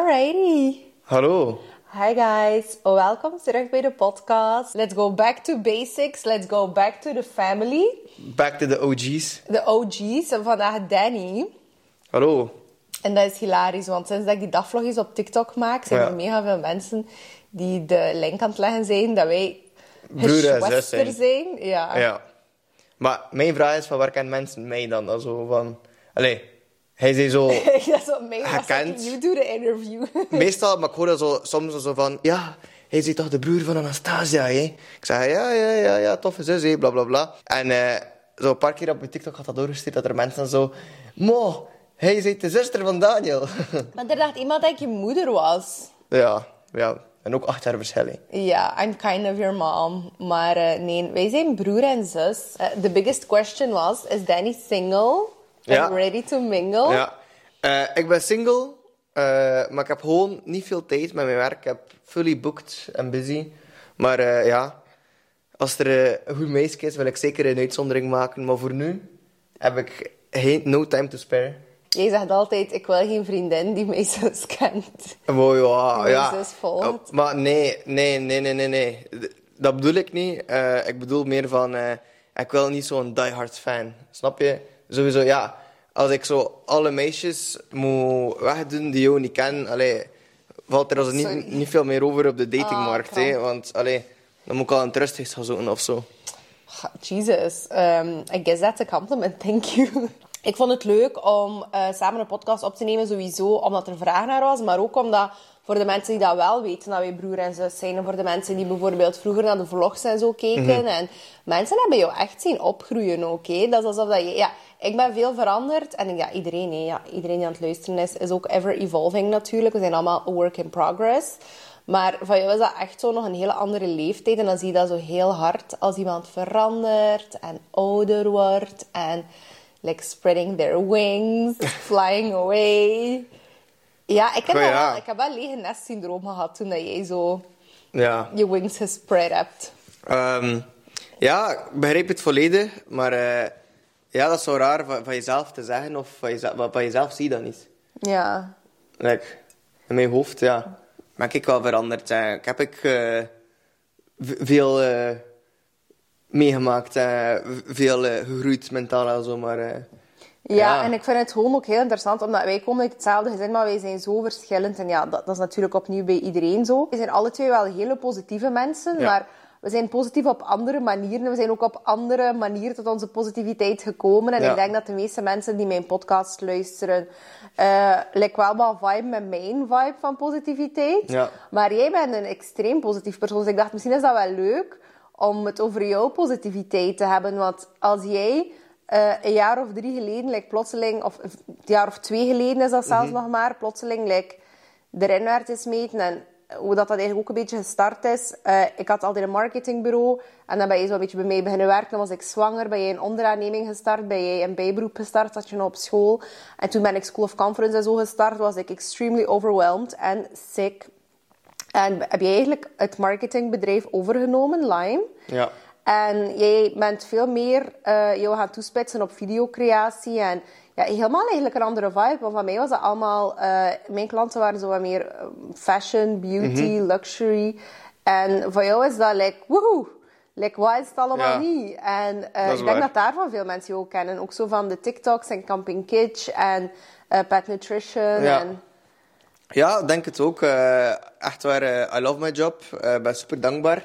Alrighty. Hallo. Hi guys, welkom terug bij de podcast. Let's go back to basics. Let's go back to the family. Back to the OG's. De OG's. En vandaag Danny. Hallo. En dat is hilarisch, want sinds dat ik die dagvlogjes op TikTok maak, zijn Ja. er mega veel mensen die de link aan het leggen zijn dat wij Broer zijn. zijn. Ja. Ja. Maar mijn vraag is van waar kennen mensen mij dan? Also van... Allee, hij zei zo... dat is wat mij do the interview. meestal, maar ik hoor dat zo, soms zo van... Ja, hij is toch de broer van Anastasia, hè? Ik zeg, ja, ja, ja, ja, toffe zus, hè, bla, bla, bla. En eh, zo een paar keer op mijn TikTok had dat doorgestuurd dat er mensen zo... Mo, hij is de zuster van Daniel. maar er dacht iemand dat ik je moeder was. ja, ja. En ook acht jaar verschil. Ja, I'm kind of your mom. Maar eh, nee, wij zijn broer en zus. Eh, the biggest question was, is Danny single? Ja. And ready to mingle? Ja. Eh, ik ben single, eh, maar ik heb gewoon niet veel tijd met mijn werk. Ik heb fully booked en busy. Maar eh, ja, als er een goed meisje is, wil ik zeker een uitzondering maken. Maar voor nu heb ik geen, no time to spare. Jij zegt altijd, ik wil geen vriendin die mijn zus kent. Wow, ja, ja. zus volgt. Oh, maar nee, nee, nee, nee, nee, nee. Dat bedoel ik niet. Ik bedoel meer van, ik wil niet zo'n diehard fan. Snap je? Sowieso, ja. Als ik zo alle meisjes moet wegdoen die jou niet kennen, allee, valt er Sorry. niet, niet veel meer over op de datingmarkt. Ah, hè, want allee, dan moet ik al een trusthuis gaan zoeken of zo. Jesus, um, I guess that's a compliment, thank you. Ik vond het leuk om eh, samen een podcast op te nemen, sowieso omdat er vraag naar was, maar ook omdat voor de mensen die dat wel weten, dat wij broer en zus zijn, en voor de mensen die bijvoorbeeld vroeger naar de vlogs en zo keken, en mensen hebben jou echt zien opgroeien ook, hè. Dat is alsof dat je... Ja, ik ben veel veranderd, en ja, iedereen, hè, ja, iedereen die aan het luisteren is, is ook ever evolving natuurlijk. We zijn allemaal a work in progress. Maar van jou is dat echt zo nog een hele andere leeftijd. En dan zie je dat zo heel hard als iemand verandert en ouder wordt. En like spreading their wings, flying away. Ja, ik heb, Oh, wel, ik heb wel lege nest-syndroom gehad toen dat jij zo Ja. je wings gespread hebt. Ehm, ja, ik begrijp het volledig, maar eh, ja, dat is zo raar van, van jezelf te zeggen, of van jezelf, van jezelf zie je dat niet. Ja. Like, in mijn hoofd, ja. Ben ik wel veranderd. hè. Ik heb ik eh, veel eh, meegemaakt. eh, veel eh, gegroeid mentaal en zo, maar... Ja, Ja. en ik vind het gewoon ook heel interessant, omdat wij komen uit hetzelfde gezin, maar wij zijn zo verschillend. En ja, dat, dat is natuurlijk opnieuw bij iedereen zo. We zijn alle twee wel hele positieve mensen, Ja. maar we zijn positief op andere manieren. We zijn ook op andere manieren tot onze positiviteit gekomen. En Ja. ik denk dat de meeste mensen die mijn podcast luisteren, like wel wel vibe met mijn vibe van positiviteit. Ja. Maar jij bent een extreem positief persoon, dus ik dacht, misschien is dat wel leuk om het over jouw positiviteit te hebben. Want als jij eh, een jaar of drie geleden, like, plotseling, of een jaar of twee geleden is dat zelfs nog maar, plotseling like, erin werd gesmeten en hoe dat, dat eigenlijk ook een beetje gestart is. Eh, ik had altijd een marketingbureau en dan ben je zo een beetje bij mij beginnen werken. Dan was ik zwanger, ben jij een onderaanneming gestart, ben jij een bijberoep gestart, zat je nog op school. En toen ben ik School of Conference en zo gestart, was ik extremely overwhelmed en sick. En heb jij eigenlijk het marketingbedrijf overgenomen, Lime? ja. En jij bent veel meer eh jou gaan toespitsen op videocreatie en ja, helemaal eigenlijk een andere vibe. Want van mij was dat allemaal... eh, mijn klanten waren zo wat meer eh, fashion, beauty, luxury. En voor jou is dat like, woehoe. Like, wat is het allemaal Ja. niet? En ik denk waar. dat daarvan veel mensen jou ook kennen. Ook zo van de TikToks en Camping Kitsch en Pet Nutrition. Ja. En, Ja, denk het ook. Echt waar, I love my job. Ik ben super dankbaar.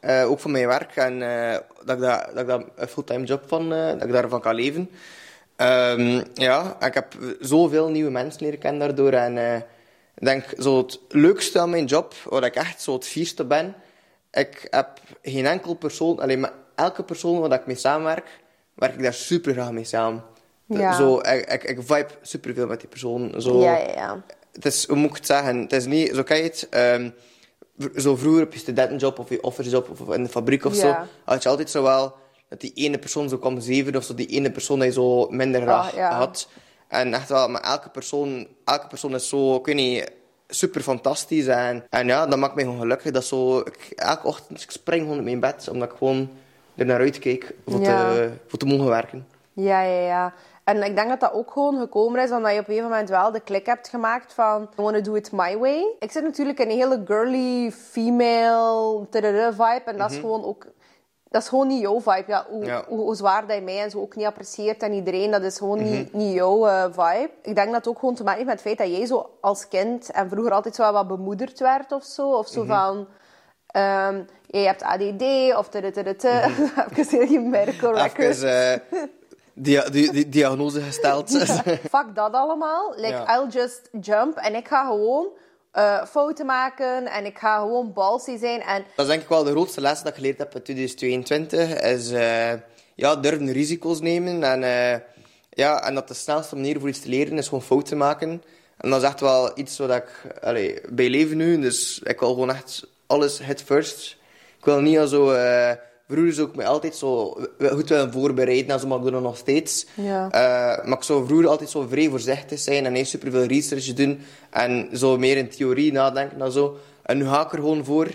Eh, ook voor mijn werk. En eh, dat, ik dat, dat ik daar een fulltime job van, eh, dat ik daarvan kan leven. Ehm, ja, ik heb zoveel nieuwe mensen leren kennen daardoor. En ik denk, zo het leukste aan mijn job, waar ik echt zo het vierste ben, ik heb geen enkel persoon, alleen maar elke persoon waar ik mee samenwerk, werk ik daar super graag mee samen. Ja. Zo, ik, ik, ik vibe super veel met die persoon. Zo, ja, ja, ja. het is, hoe moet ik het zeggen? Het is niet, zo kan je het, v- zo vroeger op je studentenjob of je officejob of in de fabriek of Ja. zo, had je altijd zo wel dat die ene persoon zo kwam zeven of zo, die ene persoon die zo minder graag Ah, ja. had. En echt wel, maar elke persoon, elke persoon is zo, ik weet niet, super fantastisch. En, en ja, dat maakt mij gewoon gelukkig. Dat zo, ik, elke ochtend ik spring gewoon uit mijn bed, omdat ik gewoon er naar uitkijk voor, Ja. te, voor te mogen werken. Ja, ja, ja. En ik denk dat dat ook gewoon gekomen is omdat je op een gegeven moment wel de klik hebt gemaakt van I wanna do it my way. Ik zit natuurlijk in een hele girly, female vibe en dat is gewoon ook... Dat is gewoon niet jouw vibe. Ja, hoe, Ja. Hoe, hoe zwaar dat je mij en zo ook niet apprecieert en iedereen, dat is gewoon niet, niet jouw eh, vibe. Ik denk dat het ook gewoon te maken heeft met het feit dat jij zo als kind en vroeger altijd zo wat bemoederd werd of zo. Of zo van... ehm je hebt ADD of. Even heel medical records. Even eh, dia di di diagnose gesteld. Fuck dat allemaal. Like, Ja. I'll just jump en ik ga gewoon eh, fouten maken en ik ga gewoon ballsy zijn. En Dat is denk ik wel de grootste les dat ik geleerd heb in 2022. Is eh, ja, durven risico's nemen. En, eh, ja, en dat de snelste manier voor iets te leren is gewoon fouten maken. En dat is echt wel iets wat ik allee, bij leven nu. Dus ik wil gewoon echt alles head first. Ik wil niet al zo... vroeger zou ik me altijd zo goed willen voorbereiden. En zo, maar ik doe dat nog steeds. Ja. Eh, maar ik zou vroeger altijd zo vrij voorzichtig zijn en eerst superveel research doen. En zo meer in theorie nadenken en zo. En nu ga ik er gewoon voor.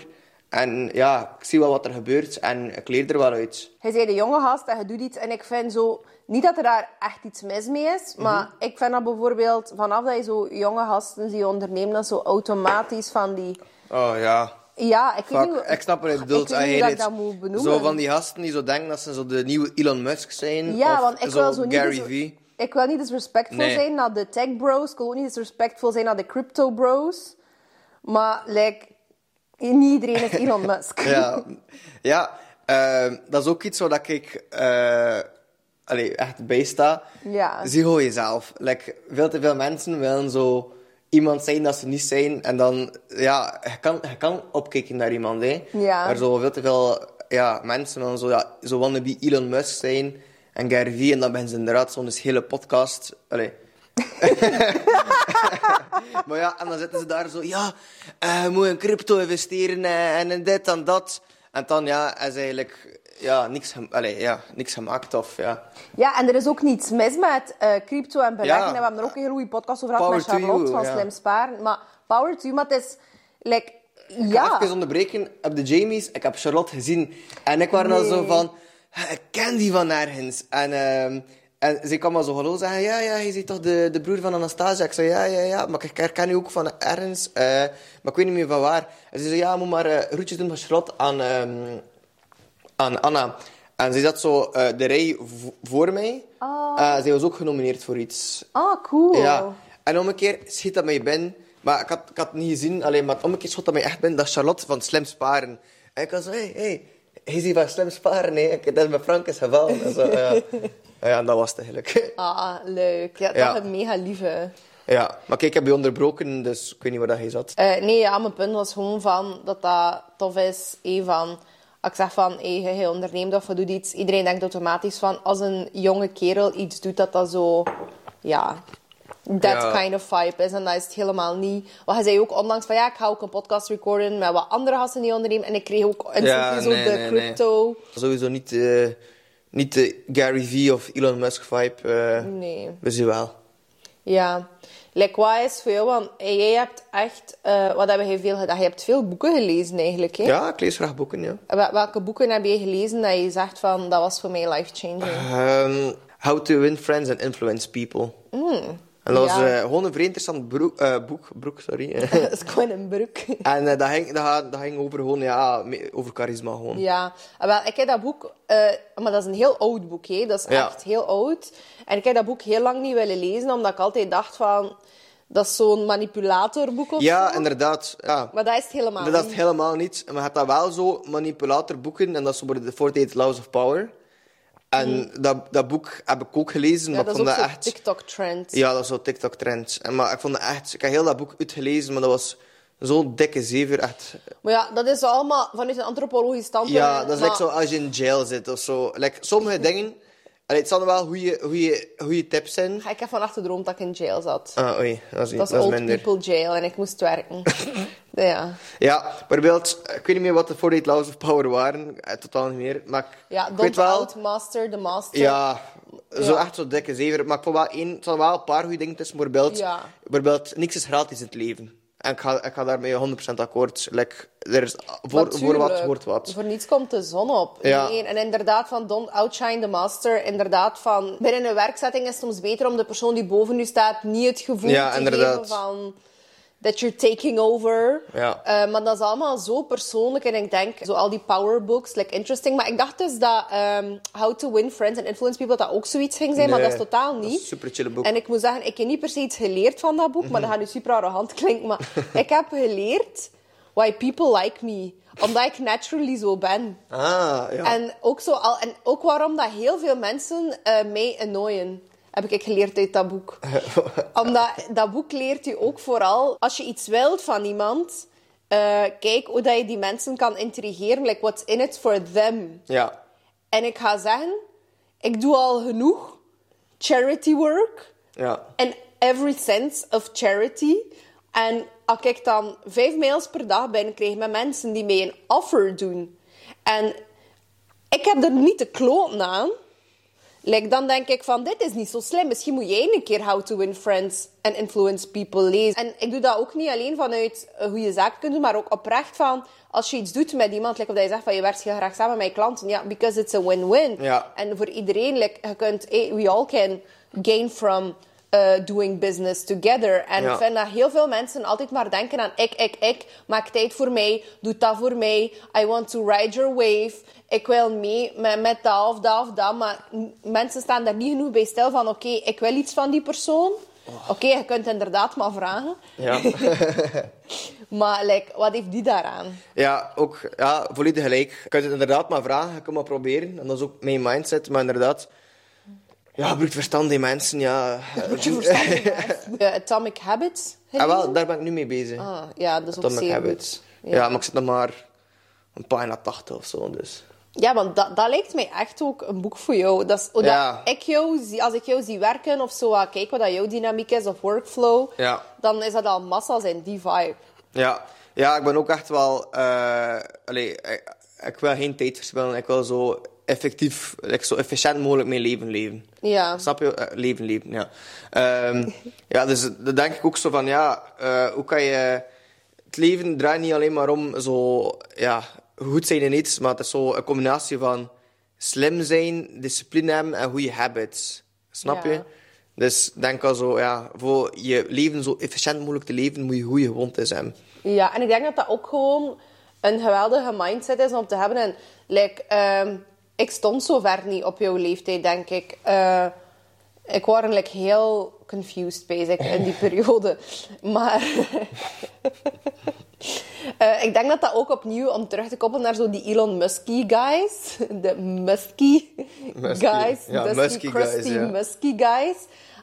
En ja, ik zie wel wat er gebeurt en ik leer er wel uit. hij zei de jonge gast en je doet iets. En ik vind zo... Niet dat er daar echt iets mis mee is. Maar ik vind dat bijvoorbeeld... Vanaf dat je zo jonge gasten die ondernemen, dat zo automatisch van die... Oh ja. Ja, ik niet... ik snap wat je Ik bedoelt. weet niet dat ik moet benoemen. Zo van die gasten die zo denken dat ze zo de nieuwe Elon Musk zijn. Ja, of want ik zo wil zo niet... Gary V. Ik wil niet disrespectful Nee. zijn naar de tech bros. Ik wil ook niet disrespectful zijn naar de crypto bros. Maar, like... Niet iedereen is Elon Musk. Ja, ja ehm, dat is ook iets waar ik eh, allee, echt bij sta. Ja. Zie gewoon jezelf. Like, veel te veel mensen willen zo iemand zijn dat ze niet zijn. En dan, ja, je kan, je kan opkijken naar iemand, hè. Ja. Maar zo veel te veel ja, mensen willen zo, ja, zo wannabe Elon Musk zijn. En Gary Vee. En dan ben ze inderdaad zo'n hele podcast... Allee. Maar ja, en dan zitten ze daar zo, ja, eh, je moet in crypto investeren eh, en in dit en dat. En dan, ja, is eigenlijk ja, niks, allee, ja, niks gemaakt of, ja. Ja, en er is ook niets mis met eh, crypto en beleggen. Ja. En we hebben er ook een hele goede podcast over gehad met Charlotte you, van ja. Slim Sparen. Maar power to you, maar het is... Like, Ja. ja. Even onderbreken, op de Jamies, ik heb Charlotte gezien. En ik was dan zo Nee. van, ik ken die van ergens. En, ehm en ze kwam maar zo hallo zeggen, ja, ja, je ziet toch de, de broer van Anastasia? Ik zei, ja, ja, ja, maar ik herken je ook van ergens. eh, maar ik weet niet meer van waar. En ze zei, ja, moet maar eh roetjes doen van Charlotte aan, ehm, aan Anna. En ze zat zo eh, de rij voor mij. Eh, zij was ook genomineerd voor iets. Ah, cool. Ja. En om een keer schiet dat mij binnen. Maar ik had, ik had het niet gezien, alleen, maar om een keer schot dat mij echt binnen. Dat is Charlotte van Slim Sparen. En ik was zo, hé, hey, hij is van Slim Sparen. Ik- Dat is met Frank is gevallen. En, zo, ja. ja, en dat was het eigenlijk. Ah, leuk. Ja, dat Ja. is een mega lieve. ja, maar kijk, ik heb je onderbroken, dus ik weet niet waar dat hij zat. Eh, nee, ja, mijn punt was gewoon van dat dat tof is. van, als ik zeg van, hey, je, je onderneemt of je doet iets. Iedereen denkt automatisch van, als een jonge kerel iets doet, dat dat zo... Ja, that Ja. kind of vibe is. En dat is het helemaal niet. Want hij zei ook onlangs van, ja, ik ga ook een podcast recorden met wat andere gasten die ondernemen. En ik kreeg ook instantly Ja, zo nee, de nee, nee. crypto... Sowieso niet, eh, niet de Gary Vee of Elon Musk vibe. eh Nee. We zien wel. Ja. Like, wat is voor jou? Want jij hebt echt... eh, wat heb je veel gedaan? Je hebt veel boeken gelezen eigenlijk, hè? Ja, ik lees graag boeken, ja. Wel- Welke boeken heb je gelezen dat je zegt van dat was voor mij life-changing? Ehm, how to win friends and influence people. En dat was ja. eh, gewoon een vrij interessant broek, eh, boek, broek, sorry. dat is gewoon een broek. en eh, dat, ging, dat, dat ging over gewoon, ja, over charisma gewoon. Ja, Ah, wel, ik heb dat boek, maar dat is een heel oud boek, hè? dat is Ja. echt heel oud. En ik heb dat boek heel lang niet willen lezen, omdat ik altijd dacht van, dat is zo'n manipulatorboek of Ja, zo. inderdaad. Ja. Maar dat is het helemaal Dat is niet. het helemaal niet. Maar je hebt dat wel zo manipulatorboeken. En dat is de 48 Laws of Power. En dat, dat boek heb ik ook gelezen. Mm. Ja, maar dat ik is vond ook echt... TikTok-trend. Ja, dat is zo TikTok-trend. En Maar ik vond het echt... Ik heb heel dat boek uitgelezen, maar dat was zo'n dikke zever. Echt... Maar ja, dat is allemaal vanuit een antropologisch standpunt. Ja, dat is maar- like zo als je in jail zit of zo. Like, sommige dingen... Allee, het zal wel goede, goede, goede tips zijn. Ik heb vannacht gedroomd dat ik in jail zat. Ah, oei. Dat is, dat is old minder. people jail en ik moest werken. ja. Ja, bijvoorbeeld... Ik weet niet meer wat de 48 Laws of Power waren. Eh, totaal niet meer. Maar ik- Ja, ik don't weet wel... outmaster the master. Ja, zo Ja. echt zo dikke zever. Maar ik vond wel één, wel een paar goede dingen tussen. Bijvoorbeeld, Ja. bijvoorbeeld, niks is gratis in het leven. En ik ga, ik ga daarmee 100% akkoord. Like, er is voor, voor wat wordt wat. Voor niets komt de zon op. Ja. Nee, en inderdaad, van don't outshine the master. Inderdaad, van binnen een werkzetting is het soms beter om de persoon die boven u staat niet het gevoel Ja, te inderdaad. geven van that you're taking over. Ja. Eh, maar dat is allemaal zo persoonlijk. En ik denk, zo al die powerbooks, like interesting. Maar ik dacht dus dat ehm, How to Win Friends and Influence People, dat ook zoiets ging zijn. Maar dat is totaal niet. is super chille boek. En ik moet zeggen, ik heb niet per se iets geleerd van dat boek. Maar Mhm. dat gaat nu super arrogant klinken. Maar ik heb geleerd why people like me. Omdat ik naturally zo ben. Ah, ja. En ook, zo al, en ook waarom dat heel veel mensen eh mij annoyen. Heb ik geleerd uit dat boek. Omdat dat boek leert u ook vooral... Als je iets wilt van iemand... eh, kijk hoe dat je die mensen kan intrigeren. Like, what's in it for them? ja. En ik ga zeggen... Ik doe al genoeg charity work. Ja. In every sense of charity. En als ik dan vijf mails per dag binnenkrijg met mensen die mij een offer doen. En ik heb er niet de kloot aan. Like, dan denk ik van, dit is niet zo slim. Misschien moet jij een keer How to Win Friends and Influence People lezen. En ik doe dat ook niet alleen vanuit een goede zaak kunnen doen, maar ook oprecht van... Als je iets doet met iemand, like of dat je zegt van je werkt heel graag samen met je klanten. Ja, because it's a win-win. Ja. En voor iedereen, like, je kunt, we all can gain from uh, doing business together. En Ja. ik vind dat heel veel mensen altijd maar denken aan ik, ik, ik. Maak tijd voor mij, doe dat voor mij. I want to ride your wave. Ik wil mee met, met dat of dat of dat. Maar mensen staan daar niet genoeg bij stil van oké, ik wil iets van die persoon. Oké, je kunt inderdaad maar vragen. Ja. Maar like, wat heeft die daaraan? ja, ook ja, volledig gelijk. Je kunt het inderdaad maar vragen, je kunt maar proberen. En dat is ook mijn mindset. Maar inderdaad, ja, gebruikt verstand die mensen, ja. Zijn. Eh, Atomic Habits. Ah, wel, daar ben ik nu mee bezig. Ah, ja, dat is Atomic Habits. Ja. maar ik zit nog maar een pagina 80 of zo, dus... Ja, want dat, dat lijkt mij echt ook een boek voor jou. Dat is, dat Ja. ik jou zie, als ik jou zie werken of zo, ah, kijk wat dat jouw dynamiek is of workflow, Ja. dan is dat al massa's in die vibe. Ja, ja ik ben ook echt wel... allee, ik, ik wil geen tijd verspillen. Ik wil zo effectief, like, zo efficiënt mogelijk mijn leven leven. Ja. Snap je? Eh, leven, leven, ja. Ehm, ja, dus dan denk ik ook zo van, ja, eh, hoe kan je... Het leven draait niet alleen maar om zo, ja, goed zijn in iets, maar het is zo een combinatie van slim zijn, discipline hebben en goede habits. Snap Ja. je? Dus denk al zo, ja, voor je leven zo efficiënt mogelijk te leven, moet je goede gewoontes hebben. Ja, en ik denk dat dat ook gewoon een geweldige mindset is om te hebben. En like, ehm, ik stond zo ver niet op jouw leeftijd, denk ik. Eh, ik was like, heel confused basic in die periode. Maar eh, ik denk dat dat ook opnieuw, om terug te koppelen naar zo die Elon Musky guys. De Musky Musky, guys. ja, Dusty, Musky guys, ja. Musky guys.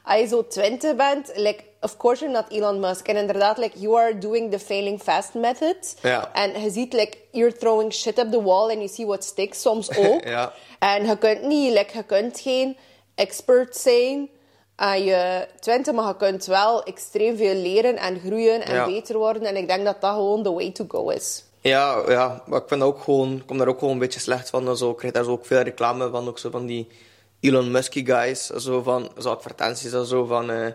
Als je zo twintig bent, like, of course you're not Elon Musk. En inderdaad, like, you are doing the failing fast method. Ja. En je ziet, like, you're throwing shit up the wall and you see what sticks soms ook. Ja. En je kunt niet, like, je kunt geen expert zijn aan je twintig, maar je kunt wel extreem veel leren en groeien en Ja. beter worden. En ik denk dat dat gewoon the way to go is. Ja, ja, maar ik vind ook gewoon, ik kom daar ook gewoon een beetje slecht van. Zo, ik krijg daar zo ook veel reclame van, ook zo van die Elon Musky guys, zo van, zo advertenties en zo van... eh,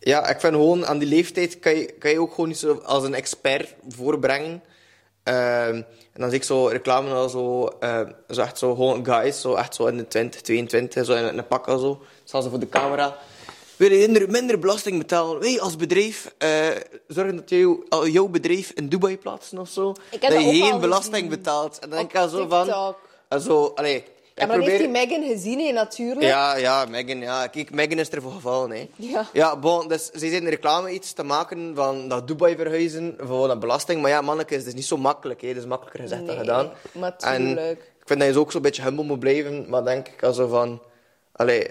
ja, ik vind gewoon, aan die leeftijd kan je, kan je ook gewoon niet zo als een expert voorbrengen. Ehm, en dan zie ik zo reclame al zo, eh, zo echt zo gewoon guys, zo echt zo in de 20, 22, zo in, een- in een pak al zo. Staan ze voor de camera. Wil je minder, minder belasting betalen? Wij als bedrijf eh, zorgen dat jou, jouw bedrijf in Dubai plaatsen of zo. Dat je geen belasting betaalt. En dan denk ik zo van... En Zo, allee, Ja, maar dan heeft die. Megan gezien, hè, natuurlijk. Ja, ja, Megan, ja. Kijk, Megan is er voor gevallen, hè. Ja. Ja, bon, dus ze zijn reclame iets te maken van dat Dubai verhuizen voor dat belasting. Maar ja, manneke, het is dus niet zo makkelijk, hè. Het is makkelijker gezegd dan gedaan. maar En tuurlijk. ik vind dat je ook zo'n beetje humble moet blijven, maar denk ik also van... Allee,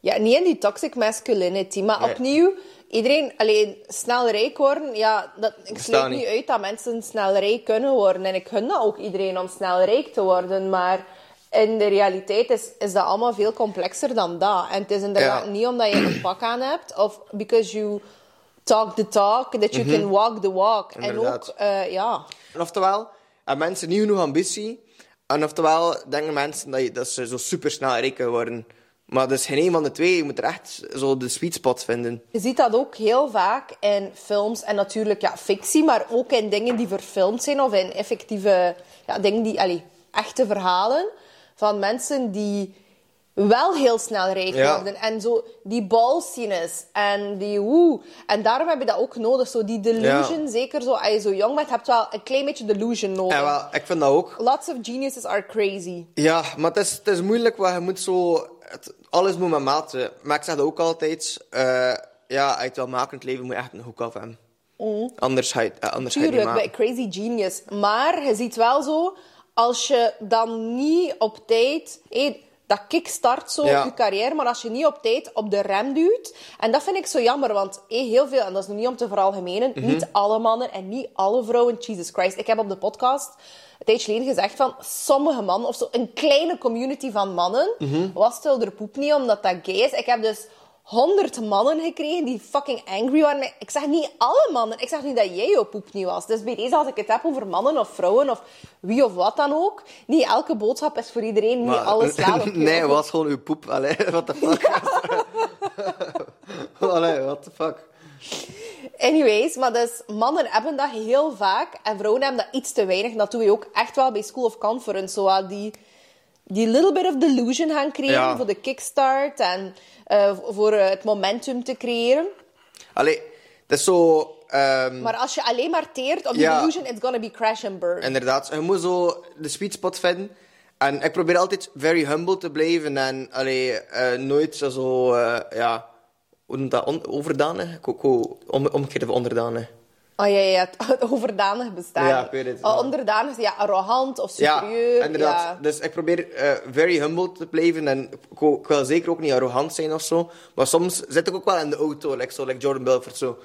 Ja, niet in die toxic masculinity. Maar Nee. opnieuw, iedereen alleen snel rijk worden. Ja, dat, ik sluit niet. niet uit dat mensen snel rijk kunnen worden. En ik gun dat ook iedereen om snel rijk te worden. Maar in de realiteit is, is dat allemaal veel complexer dan dat. En het is inderdaad Ja. niet omdat je een pak aan hebt of because you talk the talk, that you can walk the walk. En Mhm. Ook, eh, ja. En oftewel, hebben mensen niet genoeg ambitie. En oftewel denken mensen dat, je, dat ze zo super snel rijk worden Maar dus geen een van de twee. Je moet er echt zo de sweet spot vinden. Je ziet dat ook heel vaak in films en natuurlijk ja, fictie, maar ook in dingen die verfilmd zijn of in effectieve ja, dingen die, allee, echte verhalen van mensen die wel heel snel rijk Ja. worden. En zo die balscines en die woe. En daarom heb je dat ook nodig, zo die delusion. Ja. Zeker zo, als je zo jong bent, heb je wel een klein beetje delusion nodig. En wel, ik vind dat ook. Lots of geniuses are crazy. Ja, maar het is, het is moeilijk, want je moet zo... het- alles moet met mate. Maar ik zeg dat ook altijd. eh, ja, in het leven, moet je echt een hoek af hebben. Anders ga je, het- eh, anders Tuurlijk, bij. Crazy Genius. Maar je ziet wel zo, als je dan niet op tijd... dat kickstart zo Ja. je carrière, maar als je niet op tijd op de rem duwt... En dat vind ik zo jammer, want heel veel... En dat is nu niet om te veralgemenen. Mhm. Niet alle mannen en niet alle vrouwen. Jesus Christ. Ik heb op de podcast een tijdje geleden gezegd van... Sommige mannen, of zo een kleine community van mannen... Mhm. was stil er poep niet, omdat dat gay is. Ik heb dus... 100 mannen gekregen die fucking angry waren. Ik zeg niet alle mannen. Ik zeg niet dat jij jouw poep niet was. Dus bij deze, als ik het heb over mannen of vrouwen of wie of wat dan ook, niet elke boodschap is voor iedereen. Niet alles slaat op. Nee, het was gewoon uw poep. Allee, what the fuck. Allee, what the fuck. Anyways, maar dus mannen hebben dat heel vaak en vrouwen hebben dat iets te weinig. Dat doen we ook echt wel bij School of Conference. Zo wat die, die little bit of delusion gaan creëren Ja. voor de kickstart en eh, voor eh, het momentum te creëren. Allee, het is zo... ehm, Maar als je alleen maar teert op die Ja. delusion, it's gonna be crash and burn. Inderdaad, je moet zo de sweet spot vinden. En ik probeer altijd very humble te blijven en allee, eh, nooit zo, ja, hoe noemt dat, om, omgekeerd van onderdanig. Oh ja, ja, het overdanig bestaan. Ja, ik weet het, Oh, onderdanig, ja, arrogant of superieur. Ja, inderdaad. ja. Dus ik probeer eh, very humble te blijven en ik, wil- ik wil zeker ook niet arrogant zijn of zo. Maar soms zit ik ook wel in de auto, like, zo, like Jordan Belfort, zo.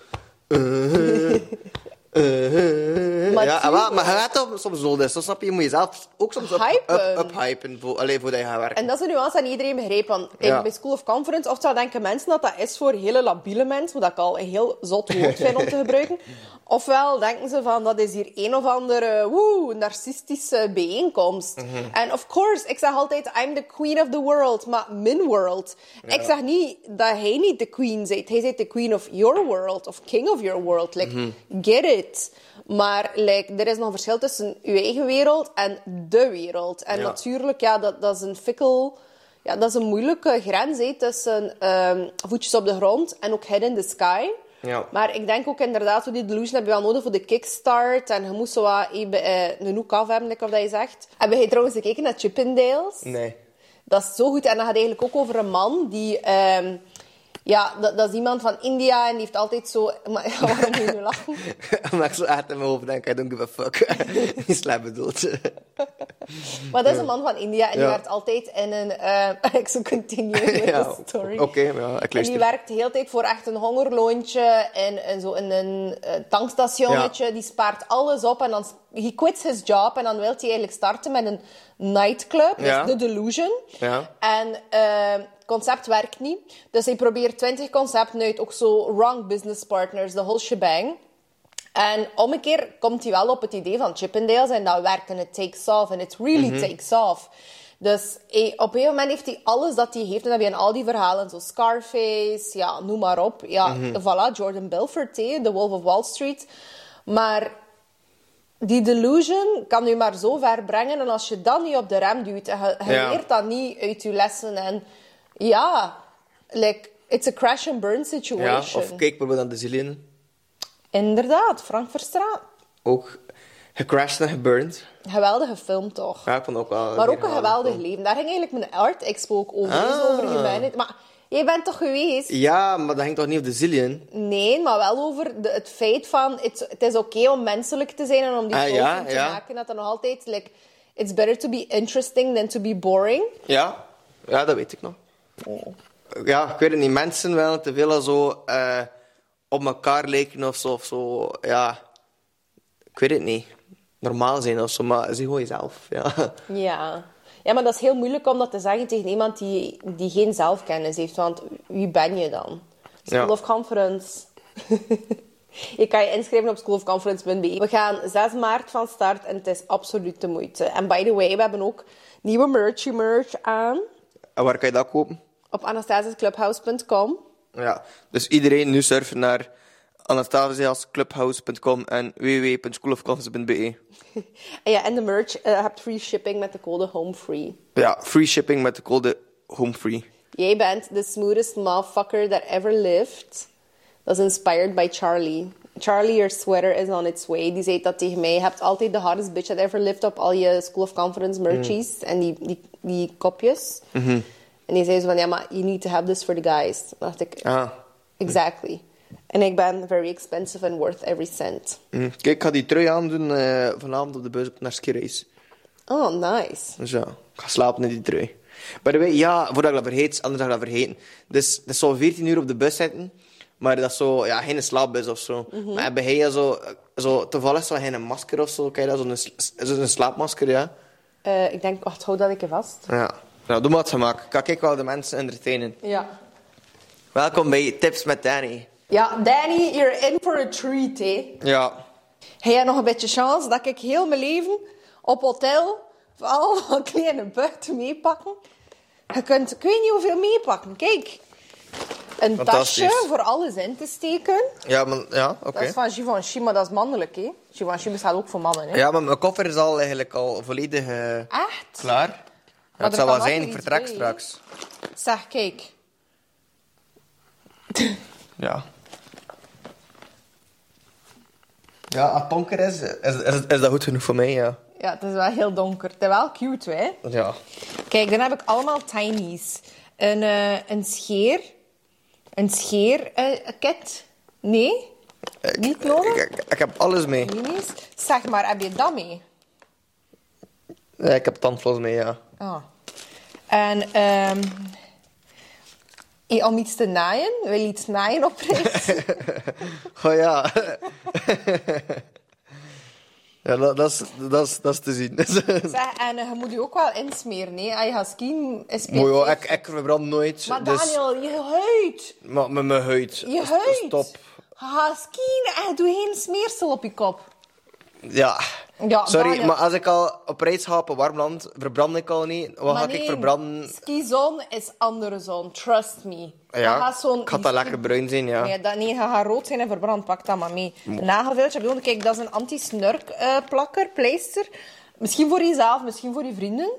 Eh, eh, Maar ja, maar je gaat soms nodig, zo snap je. Je moet jezelf ook soms up, Hypen. up, uphypen voor, allee, voordat je gaat werken. En dat is een nuance die iedereen begrijpt. Want in- Ja. bij School of Conference, oftewel denken mensen dat dat is voor hele labiele mensen, wat ik al een heel zot woord vind om te gebruiken. Ofwel denken ze van, dat is hier een of andere woe, narcistische bijeenkomst. Mhm. En of course, ik zeg altijd, I'm the queen of the world, maar min world. Ik zeg niet dat hij niet de queen zit. Hij zit de queen of your world, of king of your world. Like, Mhm. get it. Maar like, er is nog een verschil tussen uw eigen wereld en de wereld. En Ja. natuurlijk, ja, dat, dat is een fikkel... Ja, dat is een moeilijke grens hè, tussen ehm, voetjes op de grond en ook head in the sky. Ja. Maar ik denk ook inderdaad, die delusion heb je wel nodig voor de kickstart. En je moet zo wat even, eh, een hoek af hebben, like of dat je zegt. Heb jij trouwens gekeken naar Chippendales? Nee. Dat is zo goed. En dan gaat eigenlijk ook over een man die... ehm, ja, dat, dat is iemand van India en die heeft altijd zo... Maar, ja, waarom je nu lachen? maar ik zo in mijn hoofd denk, I don't give a fuck. Niet slecht bedoeld. Maar dat is een man van India en die Ja. werkt altijd in een... eh ik zou continue ja, story. oké, ja, ik En die luister. werkt de hele tijd voor echt een hongerloontje en, en zo in een eh, tankstationnetje. Die spaart alles op en dan he quits his job en dan wil hij eigenlijk starten met een nightclub, Ja. dus The Delusion. Ja. En het concept werkt niet. Dus hij probeert 20 concepten uit, ook zo wrong business partners, de whole shebang. En om een keer komt hij wel op het idee van Chippendales en dat werkt en it takes off en it really takes off. Dus hij- op een moment heeft hij alles dat hij heeft. En dan heb je in al die verhalen, zo Scarface, ja, noem maar op. Ja, voilà, Jordan Belfort, The Wolf of Wall Street. Maar die delusion kan je maar zo ver brengen. En als je dan niet op de rem duwt en je, je Ja. leert dat niet uit je lessen. En ja, like, it's a crash and burn Ja, situation. of kijk bijvoorbeeld naar de Zillion. Inderdaad, Frank Verstraat. Ook gecrashed en geburned. Geweldige film, toch? Ja, ik vond ook wel... maar ook een geweldig leven. Daar ging eigenlijk mijn art expo ook over. Ah. dus over humanity. Maar jij bent toch geweest? Ja, maar dat hangt toch niet op de Zillion? Nee, maar wel over de, het feit van... Het, het is oké om menselijk te zijn en om die Ah, ja, te ja. maken. Dat dan nog altijd... Like, it's better to be interesting than to be boring. Ja, ja dat weet ik nog. Ja, ik weet het niet. Mensen wel te veel zo eh, op elkaar lijken of zo, of zo. Ja, ik weet het niet. Normaal zijn of zo, maar zie gewoon jezelf. Ja. Ja. Ja, maar dat is heel moeilijk om dat te zeggen tegen iemand die, die geen zelfkennis heeft. Want wie ben je dan? School Ja. of Conference. je kan je inschrijven op schoolofconference.be. We gaan 6 maart van start en het is absoluut de moeite. En by the way, we hebben ook nieuwe merchy merch aan. En waar kan je dat kopen? Op anastasiasclubhouse.com. Ja, dus iedereen nu surfen naar en www.schoolofconference.be. En ja, en de merch eh, hebt free shipping met de code HOMEFREE. Ja, free shipping met de code HOMEFREE. Jij bent the smoothest motherfucker that ever lived. Dat is inspired by Charlie. Charlie, your sweater is on its way. Die zei dat tegen mij. Je hebt altijd de hardest bitch that ever lived op al je School of Conference merchies. En die, die, die kopjes. En die zei zo van, ja, maar you need to have this for the guys. Dan dacht ik, Ah. exactly. En ik ben very expensive and worth every cent. Hm. Kijk, ik ga die trui aandoen eh, vanavond op de bus naar skireis. Oh, nice. Dus ja, ik ga slapen in die trui. By the way, ja, voordat ik dat vergeet, anders ga ik dat vergeten. Dus het is zo 14 uur op de bus zitten, maar dat is zo, ja, geen slaapbus of zo. Maar hebben hij zo, zo, toevallig zo geen masker of zo, kijk dat, zo'n s- zo'n slaapmasker, ja. Eh, ik denk, wacht, hou dat ik vast. Ja, nou, doe maar wat gemaakt. Kan ik wel de mensen entertainen. Ja. Welkom bij Tips met Danny. Ja, Danny, you're in for a treat, hè. Ja, Heb jij nog een beetje chance dat ik heel mijn leven op hotel allemaal kleine buiten meepakken? Je kunt, ik weet niet hoeveel meepakken. Kijk, een tasje voor alles in te steken. ja, maar, ja oké. Dat is van Givenchy, maar dat is mannelijk, hè? Givenchy bestaat ook voor mannen, hè? Ja, maar mijn koffer is al eigenlijk al volledig eh, Echt? klaar. Ja, het zal wel zijn, ik vertrek bij, straks. Zeg, kijk. Ja. Ja, als het donker is, is, is, is dat goed genoeg voor mij, ja. Ja, het is wel heel donker. Het is wel cute, hè? Ja. Kijk, dan heb ik allemaal tinies. Een, eh, een scheer. Een scheer eh, kit. Nee? Niet nodig? Ik, ik, ik heb alles mee. Minis. Zeg maar, heb je dat mee? Ja, ik heb tandvlos mee, ja. Ah. En ehm, eh, om iets te naaien, wil je iets naaien op reis? Oh ja. ja, dat, dat, is, dat, is, dat is te zien. zeg, en eh, je moet je ook wel insmeren, hè? Als je gaat skiën, is Mooi perfect. ik, ik verbrand nooit. Maar dus, Daniel, je huid. maar met mijn huid. Je huid. Stop. Gaat skiën en doe geen smeersel op je kop. Ja. Ja, Sorry, maar als ik al op reis ga op een warm land, verbrand ik al niet. Wat ga nee, ik verbranden? Skizon is andere zon, trust me. Ja, gaat zo'n- ik ga dat lekker bruin zijn, ja. Nee, dat, nee, gaat rood zijn en verbrand. Pak dat maar mee. Bedoel, Kijk, dat is een anti-snurk eh, plakker, pleister. Misschien voor jezelf, misschien voor je vrienden.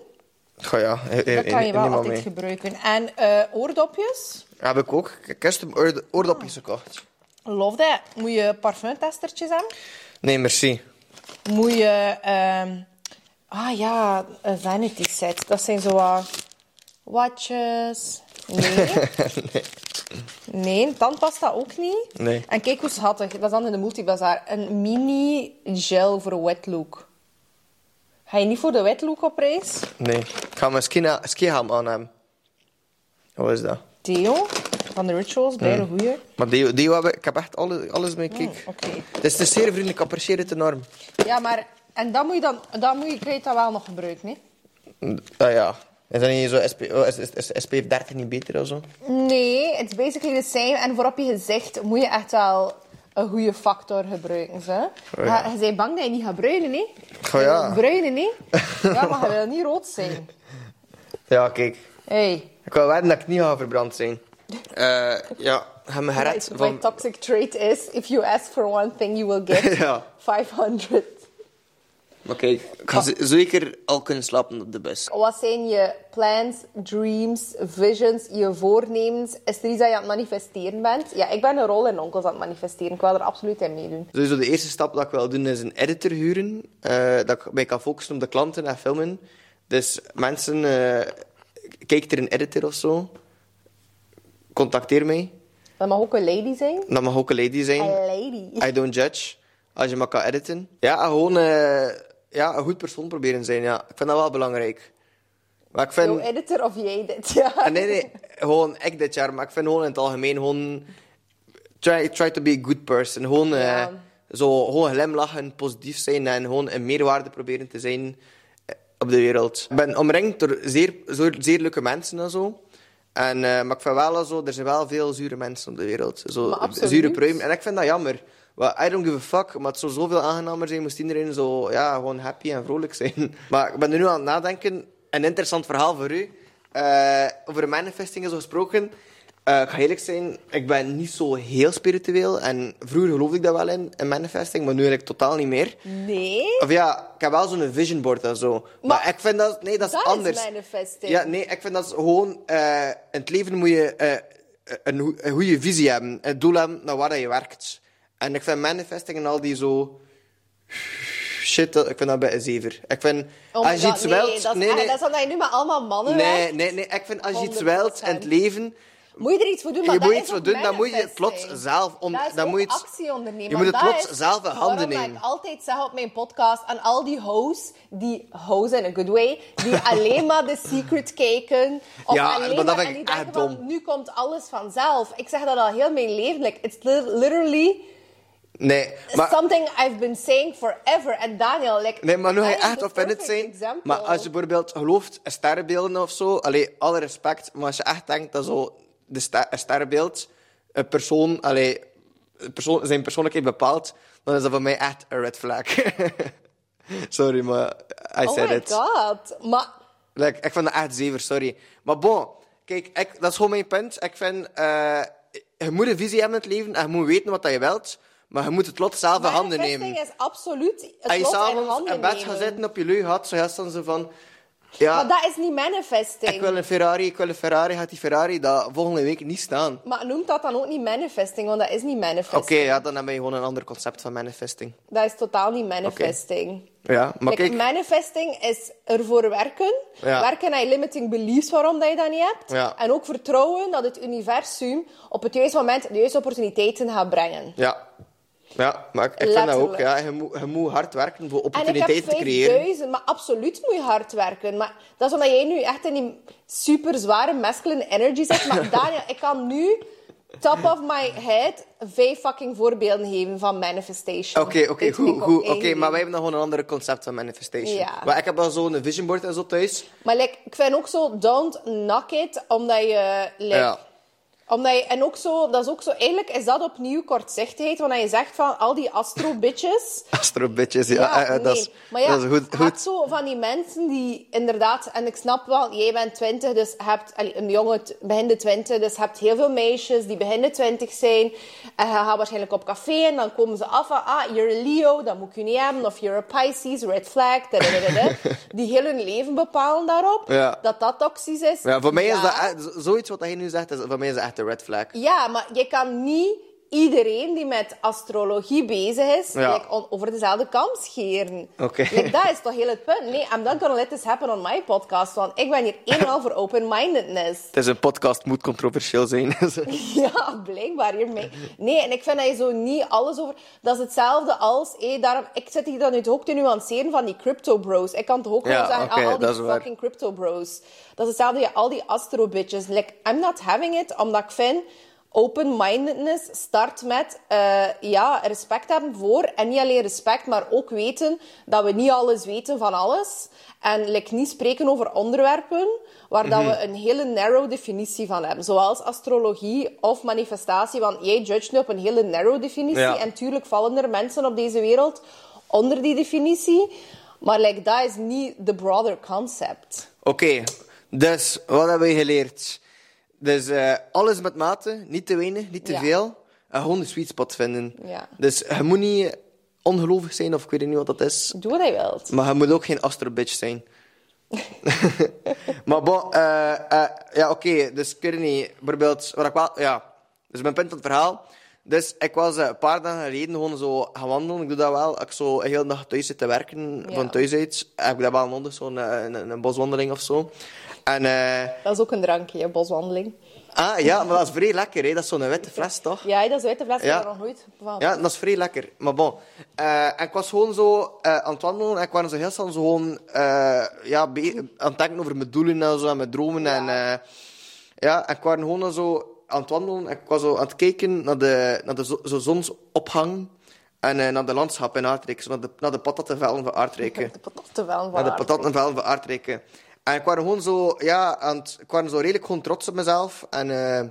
Goh ja, he- he- Dat kan je wel altijd mee. gebruiken. En eh, oordopjes. Heb ik ook. Custom oor- oordopjes gekocht. Love that. Moet je parfumtestertjes hebben? Nee, merci. Moet je... ehm, ah ja, een vanity set. Dat zijn zo wat... Watches. Nee. nee. tandpasta ook niet. Nee. En kijk hoe schattig. Dat is dan in de multibazaar. Een mini gel voor een wet look. Ga je niet voor de wet look op reis? Nee. Ik ga mijn skihelm aan hebben. Wat is dat? Theo van de Rituals, bij de goeie. Maar die, die heb ik, ik heb echt alles, alles mee, kijk. Oké. Het is, het is zeer vriendelijk, ik apprecieer het enorm. Ja, maar... En dan moet je dan... Dan moet je, kun je dat wel nog gebruiken, hè? Ah ja. Is dat niet zo SP, oh, is, is, is SPF 30 niet beter of zo? Nee, het is basically the same. En voor op je gezicht moet je echt wel een goede factor gebruiken. Ze. Oh ja. Je, je bent bang dat je niet gaat bruinen, hè? Oh ja. Bruinen, hè? Ja, maar je wil niet rood zijn. Ja, kijk. Hey. Ik wil wedden dat ik niet ga verbrand zijn. Eh ja, heb me gered My, my van... toxic trait is, if you ask for one thing, you will get Ja. 500. Maar kijk, ik ga zeker al kunnen slapen op de bus. Wat zijn je plans, dreams, visions, je voornemens? Is er iets dat je aan het manifesteren bent? Ja, ik ben een rol in onkels aan het manifesteren. Ik wil er absoluut in meedoen. Sowieso de eerste stap dat ik wil doen is een editor huren. eh, dat ik mij kan focussen op de klanten en filmen. Dus mensen, eh kijk er een editor of zo. Contacteer mij. Dat mag ook een lady zijn. Dat mag ook een lady zijn. Een lady. I don't judge. Als je maar kan editen. Ja, gewoon eh, ja, een goed persoon proberen zijn. Ja. Ik vind dat wel belangrijk. Maar ik vind... Jouw editor of jij dit? Ja. Ah, nee, nee. Gewoon ik dit jaar. Maar ik vind gewoon in het algemeen gewoon... Try, try to be a good person. Gewoon, eh, zo, gewoon glimlachen, positief zijn en gewoon een meerwaarde proberen te zijn eh, op de wereld. Ik ben omringd door zeer, zo- zeer leuke mensen en zo. En, eh, maar ik vind wel zo, er zijn wel veel zure mensen op de wereld. Zo, zure pruimen. En ik vind dat jammer. Well, I don't give a fuck, maar het zou zoveel aangenamer zijn moest iedereen zo, ja, gewoon happy en vrolijk zijn. Maar ik ben er nu aan het nadenken. Een interessant verhaal voor u. Eh, over manifesting is gesproken. Eh, ik ga eerlijk zijn, ik ben niet zo heel spiritueel. En vroeger geloofde ik dat wel in, in manifesting, maar nu eigenlijk totaal niet meer. Nee. Of ja, ik heb wel zo'n vision board en zo. Maar, Maar ik vind dat... Nee, dat is dat anders. is manifesting. Ja, nee, ik vind dat gewoon... eh, in het leven moet je eh, een, goe- een goede visie hebben. Een doel hebben naar waar dat je werkt. En ik vind manifesting en al die zo... Shit, dat- ik vind dat bij een zever. Ik vind... Oh als je iets nee, wilt... dat is, nee, nee, dat is omdat je nu met allemaal mannen nee, werkt. nee, nee. Ik vind als je iets wilt in het 100%. leven... Moet je er iets voor doen, maar je moet iets voor doen, dan moet je plots zelf... On, Dat is dan moet je actie ondernemen. je moet het plots is zelf in handen nemen. ik altijd zeg op mijn podcast aan al die hosts, die hosts in a good way, die alleen maar The Secret kijken. Of Ja, alleen maar dat maar, en ik die echt denken van, dom. nu komt alles vanzelf. Ik zeg dat al heel mijn leven. Like, it's li- literally Nee, maar... something I've been saying forever. En Daniel, like, Nee, maar nu ga je echt offended zijn. example. Maar als je bijvoorbeeld gelooft in sterrenbeelden of zo, allee, alle respect, maar als je echt denkt dat zo de een sterrenbeeld een persoon, allee, een persoon, zijn persoonlijkheid bepaalt, dan is dat voor mij echt een red flag. sorry, maar I Oh said my it. god. Maar Like, ik vind dat echt zever, sorry. Maar bon, kijk, ik, dat is gewoon mijn punt. Ik vind, eh, je moet een visie hebben in het leven en je moet weten wat je wilt, maar je moet het lot zelf in handen nemen. manifesting is absoluut het Als je s'avonds in bed gaat zitten op je lui had, zo dan zo van... Ja, Maar dat is niet manifesting. ik wil een Ferrari, ik wil een Ferrari. Gaat die Ferrari dat volgende week niet staan? Maar noemt dat dan ook niet manifesting, want dat is niet Oké, manifesting. ja, dan heb je gewoon een ander concept van manifesting. Dat is totaal niet manifesting. Ja, maar Like, kijk... manifesting is ervoor werken. Ja. Werken aan je limiting beliefs waarom dat je dat niet hebt. Ja. En ook vertrouwen dat het universum op het juiste moment de juiste opportuniteiten gaat brengen. Ja. Ja, maar ik, ik vind dat ook. Ja. Je, moet, je moet hard werken voor opportuniteiten te creëren. 5000, maar absoluut moet je hard werken. Maar dat is omdat jij nu echt in die super zware masculine energy zit. Maar Daniel, ik kan nu, top of my head, vijf fucking voorbeelden geven van manifestation. Oké, oké, goed, Oké, maar wij hebben dan gewoon een ander concept van manifestation. Ja. Maar ik heb wel zo'n vision board en zo thuis. Maar like, ik vind ook zo, don't knock it, omdat je... Like, Ja. Omdat je, en ook zo, dat is ook zo, eigenlijk is dat opnieuw kortzichtigheid, wanneer je zegt van al die astro-bitches... Astro bitches, ja. eh, eh, dat, is, maar ja, dat is goed. goed. zo van die mensen die inderdaad... En ik snap wel, jij bent twintig, dus hebt... allee, een jongen begin de twintig, dus hebt heel veel meisjes die begin de twintig zijn. En je gaat waarschijnlijk op café en dan komen ze af van... Ah, you're a Leo, dat moet je niet hebben. Of you're a Pisces, red flag. die heel hun leven bepalen daarop. Ja. Dat dat toxisch is. Ja, voor mij is dat echt, z- zoiets wat hij nu zegt, is, voor mij is dat echt red flag. Ja, maar je kan niet iedereen die met astrologie bezig is, Ja. like, over dezelfde kam scheren. Oké. Like, dat is toch heel het punt? Nee, I'm not gonna let this happen on my podcast, want ik ben hier eenmaal voor open-mindedness. Het is een podcast, moet controversieel zijn. Ja, blijkbaar hiermee. Nee, en ik vind dat je zo niet alles over... Dat is hetzelfde als... hé, daarom, ik zit hier dan nu ook te nuanceren van die crypto bros. Ik kan toch ook Ja, wel zeggen, ah, al die fucking crypto bros. Dat is hetzelfde, ja, al die astro bitches. Like, I'm not having it, omdat ik vind... Open-mindedness start met eh, ja, respect hebben voor. En niet alleen respect, maar ook weten dat we niet alles weten van alles. En like, niet spreken over onderwerpen waar dat we een hele narrow definitie van hebben. Zoals astrologie of manifestatie. Want jij judge nu op een hele narrow definitie. Ja. En tuurlijk vallen er mensen op deze wereld onder die definitie. Maar like, dat is niet the broader concept. Oké, dus wat hebben we geleerd? Dus eh, alles met mate, niet te weinig, niet te Ja. veel. En gewoon de sweet spot vinden. Ja. Dus je moet niet ongelovig zijn, of ik weet niet wat dat is. Doe wat je wilt. Maar je moet ook geen astrobitch zijn. maar bon, eh, eh, ja, oké. dus ik weet het niet. Bijvoorbeeld, wat ik wel... Ja, dus mijn punt van het verhaal. Dus ik was eh, een paar dagen geleden gewoon zo gaan wandelen. Ik doe dat wel. Als ik zo een hele dag thuis zit te werken, Ja. van thuis uit, heb ik dat wel nodig. Zo'n eh, een, een, boswandeling of zo. En... eh, Dat is ook een drankje, een boswandeling. ah, ja, maar dat is vrij lekker, hè. Dat is zo'n witte fles, toch? Ja, dat is uit de fles. Ik Ja. heb er nog nooit van. Ja, dat is vrij lekker. Maar bon. En ik was gewoon zo aan het wandelen en ik was zo heel snel zo gewoon ja, aan het denken over mijn doelen en zo, en mijn dromen. En, ja, en ik was gewoon zo aan het wandelen en ik was zo aan het kijken naar de, naar de zo, zo zonsopgang en eh, naar de landschap in Aardrijk, naar de, naar de patattenvelden van Aardrijken. De patattenvel van Naar de Aardrijk. patattenvelden van. En ik was gewoon zo, ja, aan het, ik was zo redelijk gewoon trots op mezelf. En eh,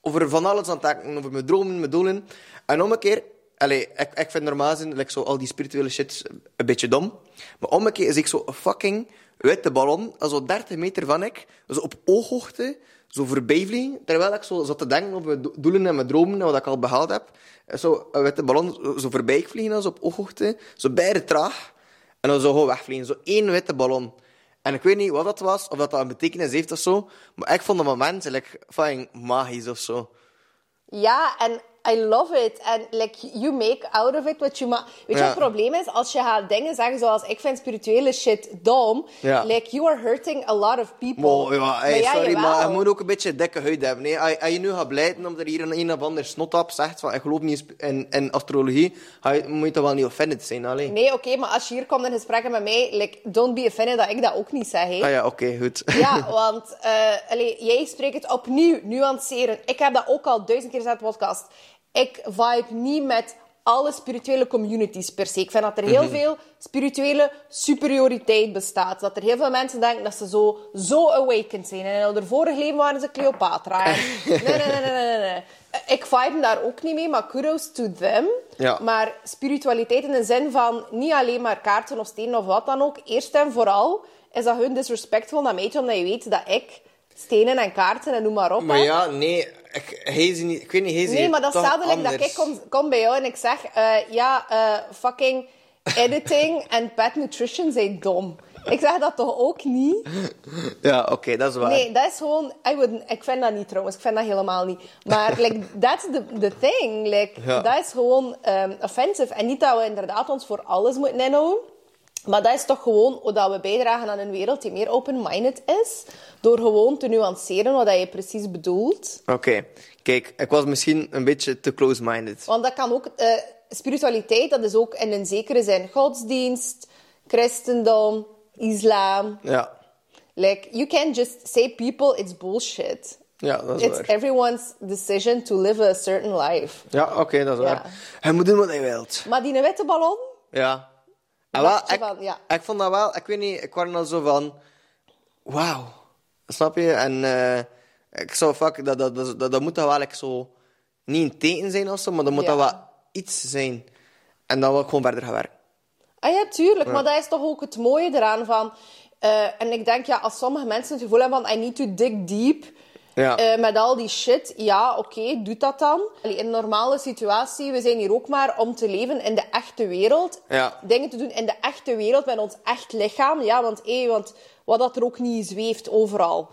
over van alles aan het denken, over mijn dromen, mijn doelen. En om een keer, allee, ik, ik vind normaal gezien like, zo, al die spirituele shit een beetje dom. Maar om een keer is ik zo fucking witte ballon, zo 30 meter van ik, zo op ooghoogte, zo voorbij vliegen. Terwijl ik zo zat te denken over mijn do- doelen en mijn dromen en wat ik al behaald heb. Zo een witte ballon zo- zo voorbij vliegen, zo op ooghoogte. Zo beide traag. En dan zo gewoon wegvliegen. Zo één witte ballon. En ik weet niet wat dat was, of dat, dat een betekenis heeft of zo. Maar ik vond dat moment fucking magisch of zo. Ja, en I love it. En like, you make out of it what you... ma- Weet je Ja. wat het probleem is? Als je gaat dingen zeggen zoals... Ik vind spirituele shit dom. Ja. Like, you are hurting a lot of people. Ja, hey, Maar sorry, maar je moet ook een beetje dikke huid hebben. hè. Als, als je nu gaat blijten omdat er hier een, een of ander snotap zegt van ik geloof niet in in, astrologie, je, moet je toch wel niet offended zijn. Alleen. Nee, oké, maar als je hier komt in gesprekken met mij... Like, don't be offended dat ik dat ook niet zeg. Ah ja, oké, goed. Ja, want allee, jij spreekt het opnieuw, nuanceren. Ik heb dat ook al duizend keer gezegd in de podcast. Ik vibe niet met alle spirituele communities per se. Ik vind dat er heel veel spirituele superioriteit bestaat. Dat er heel veel mensen denken dat ze zo, zo awakened zijn. En in hun vorige leven waren ze Cleopatra. En nee, nee, nee, nee, nee. Ik vibe daar ook niet mee, maar kudos to them. Ja. Maar spiritualiteit in de zin van niet alleen maar kaarten of stenen of wat dan ook. Eerst en vooral is dat hun disrespectvol naar mij, omdat je weet dat ik stenen en kaarten en noem maar op. Maar ja, nee, ik, hij is niet, ik weet niet, hij is Nee, maar dat is hetzelfde dat ik kom, kom bij jou en ik zeg... eh, ja, eh, fucking editing en pet nutrition zijn dom. Ik zeg dat toch ook niet? Ja, oké, dat is waar. Nee, dat is gewoon... I wouldn't, ik vind dat niet trouwens. Ik vind dat helemaal niet. Maar like, that's the, the thing. Like, Ja. Dat is gewoon ehm, offensive. En niet dat we inderdaad ons voor alles moeten inhouden. Maar dat is toch gewoon dat we bijdragen aan een wereld die meer open-minded is. Door gewoon te nuanceren wat je precies bedoelt. Oké, kijk, ik was misschien een beetje te close-minded. Want dat kan ook... eh, spiritualiteit, dat is ook in een zekere zin godsdienst, christendom, islam. Ja, Like, you can't just say people, it's bullshit. ja dat is It's waar. everyone's decision to live a certain life. Ja, oké, dat is Ja. waar. Hij moet doen wat hij wilt. Maar die witte ballon... Ja. Wel, je ik, van, ja. ik vond dat wel, ik weet niet, ik was al zo van, wauw, snap je? En eh, ik zou, fuck, dat, dat, dat, dat, moet toch wel like, zo, niet een teken zijn of zo, maar dat moet Ja. dat wel iets zijn. En dan wil ik gewoon verder gaan werken. Ah ja, tuurlijk. Maar dat is toch ook het mooie eraan van... eh, en ik denk, ja, als sommige mensen het gevoel hebben van... I need to dig deep... Ja. eh, met al die shit, ja, oké, doe dat dan. Allee, in een normale situatie, we zijn hier ook maar om te leven in de echte wereld. Ja. Dingen te doen in de echte wereld, met ons echt lichaam. Ja, want, hé, want wat dat er ook niet zweeft overal,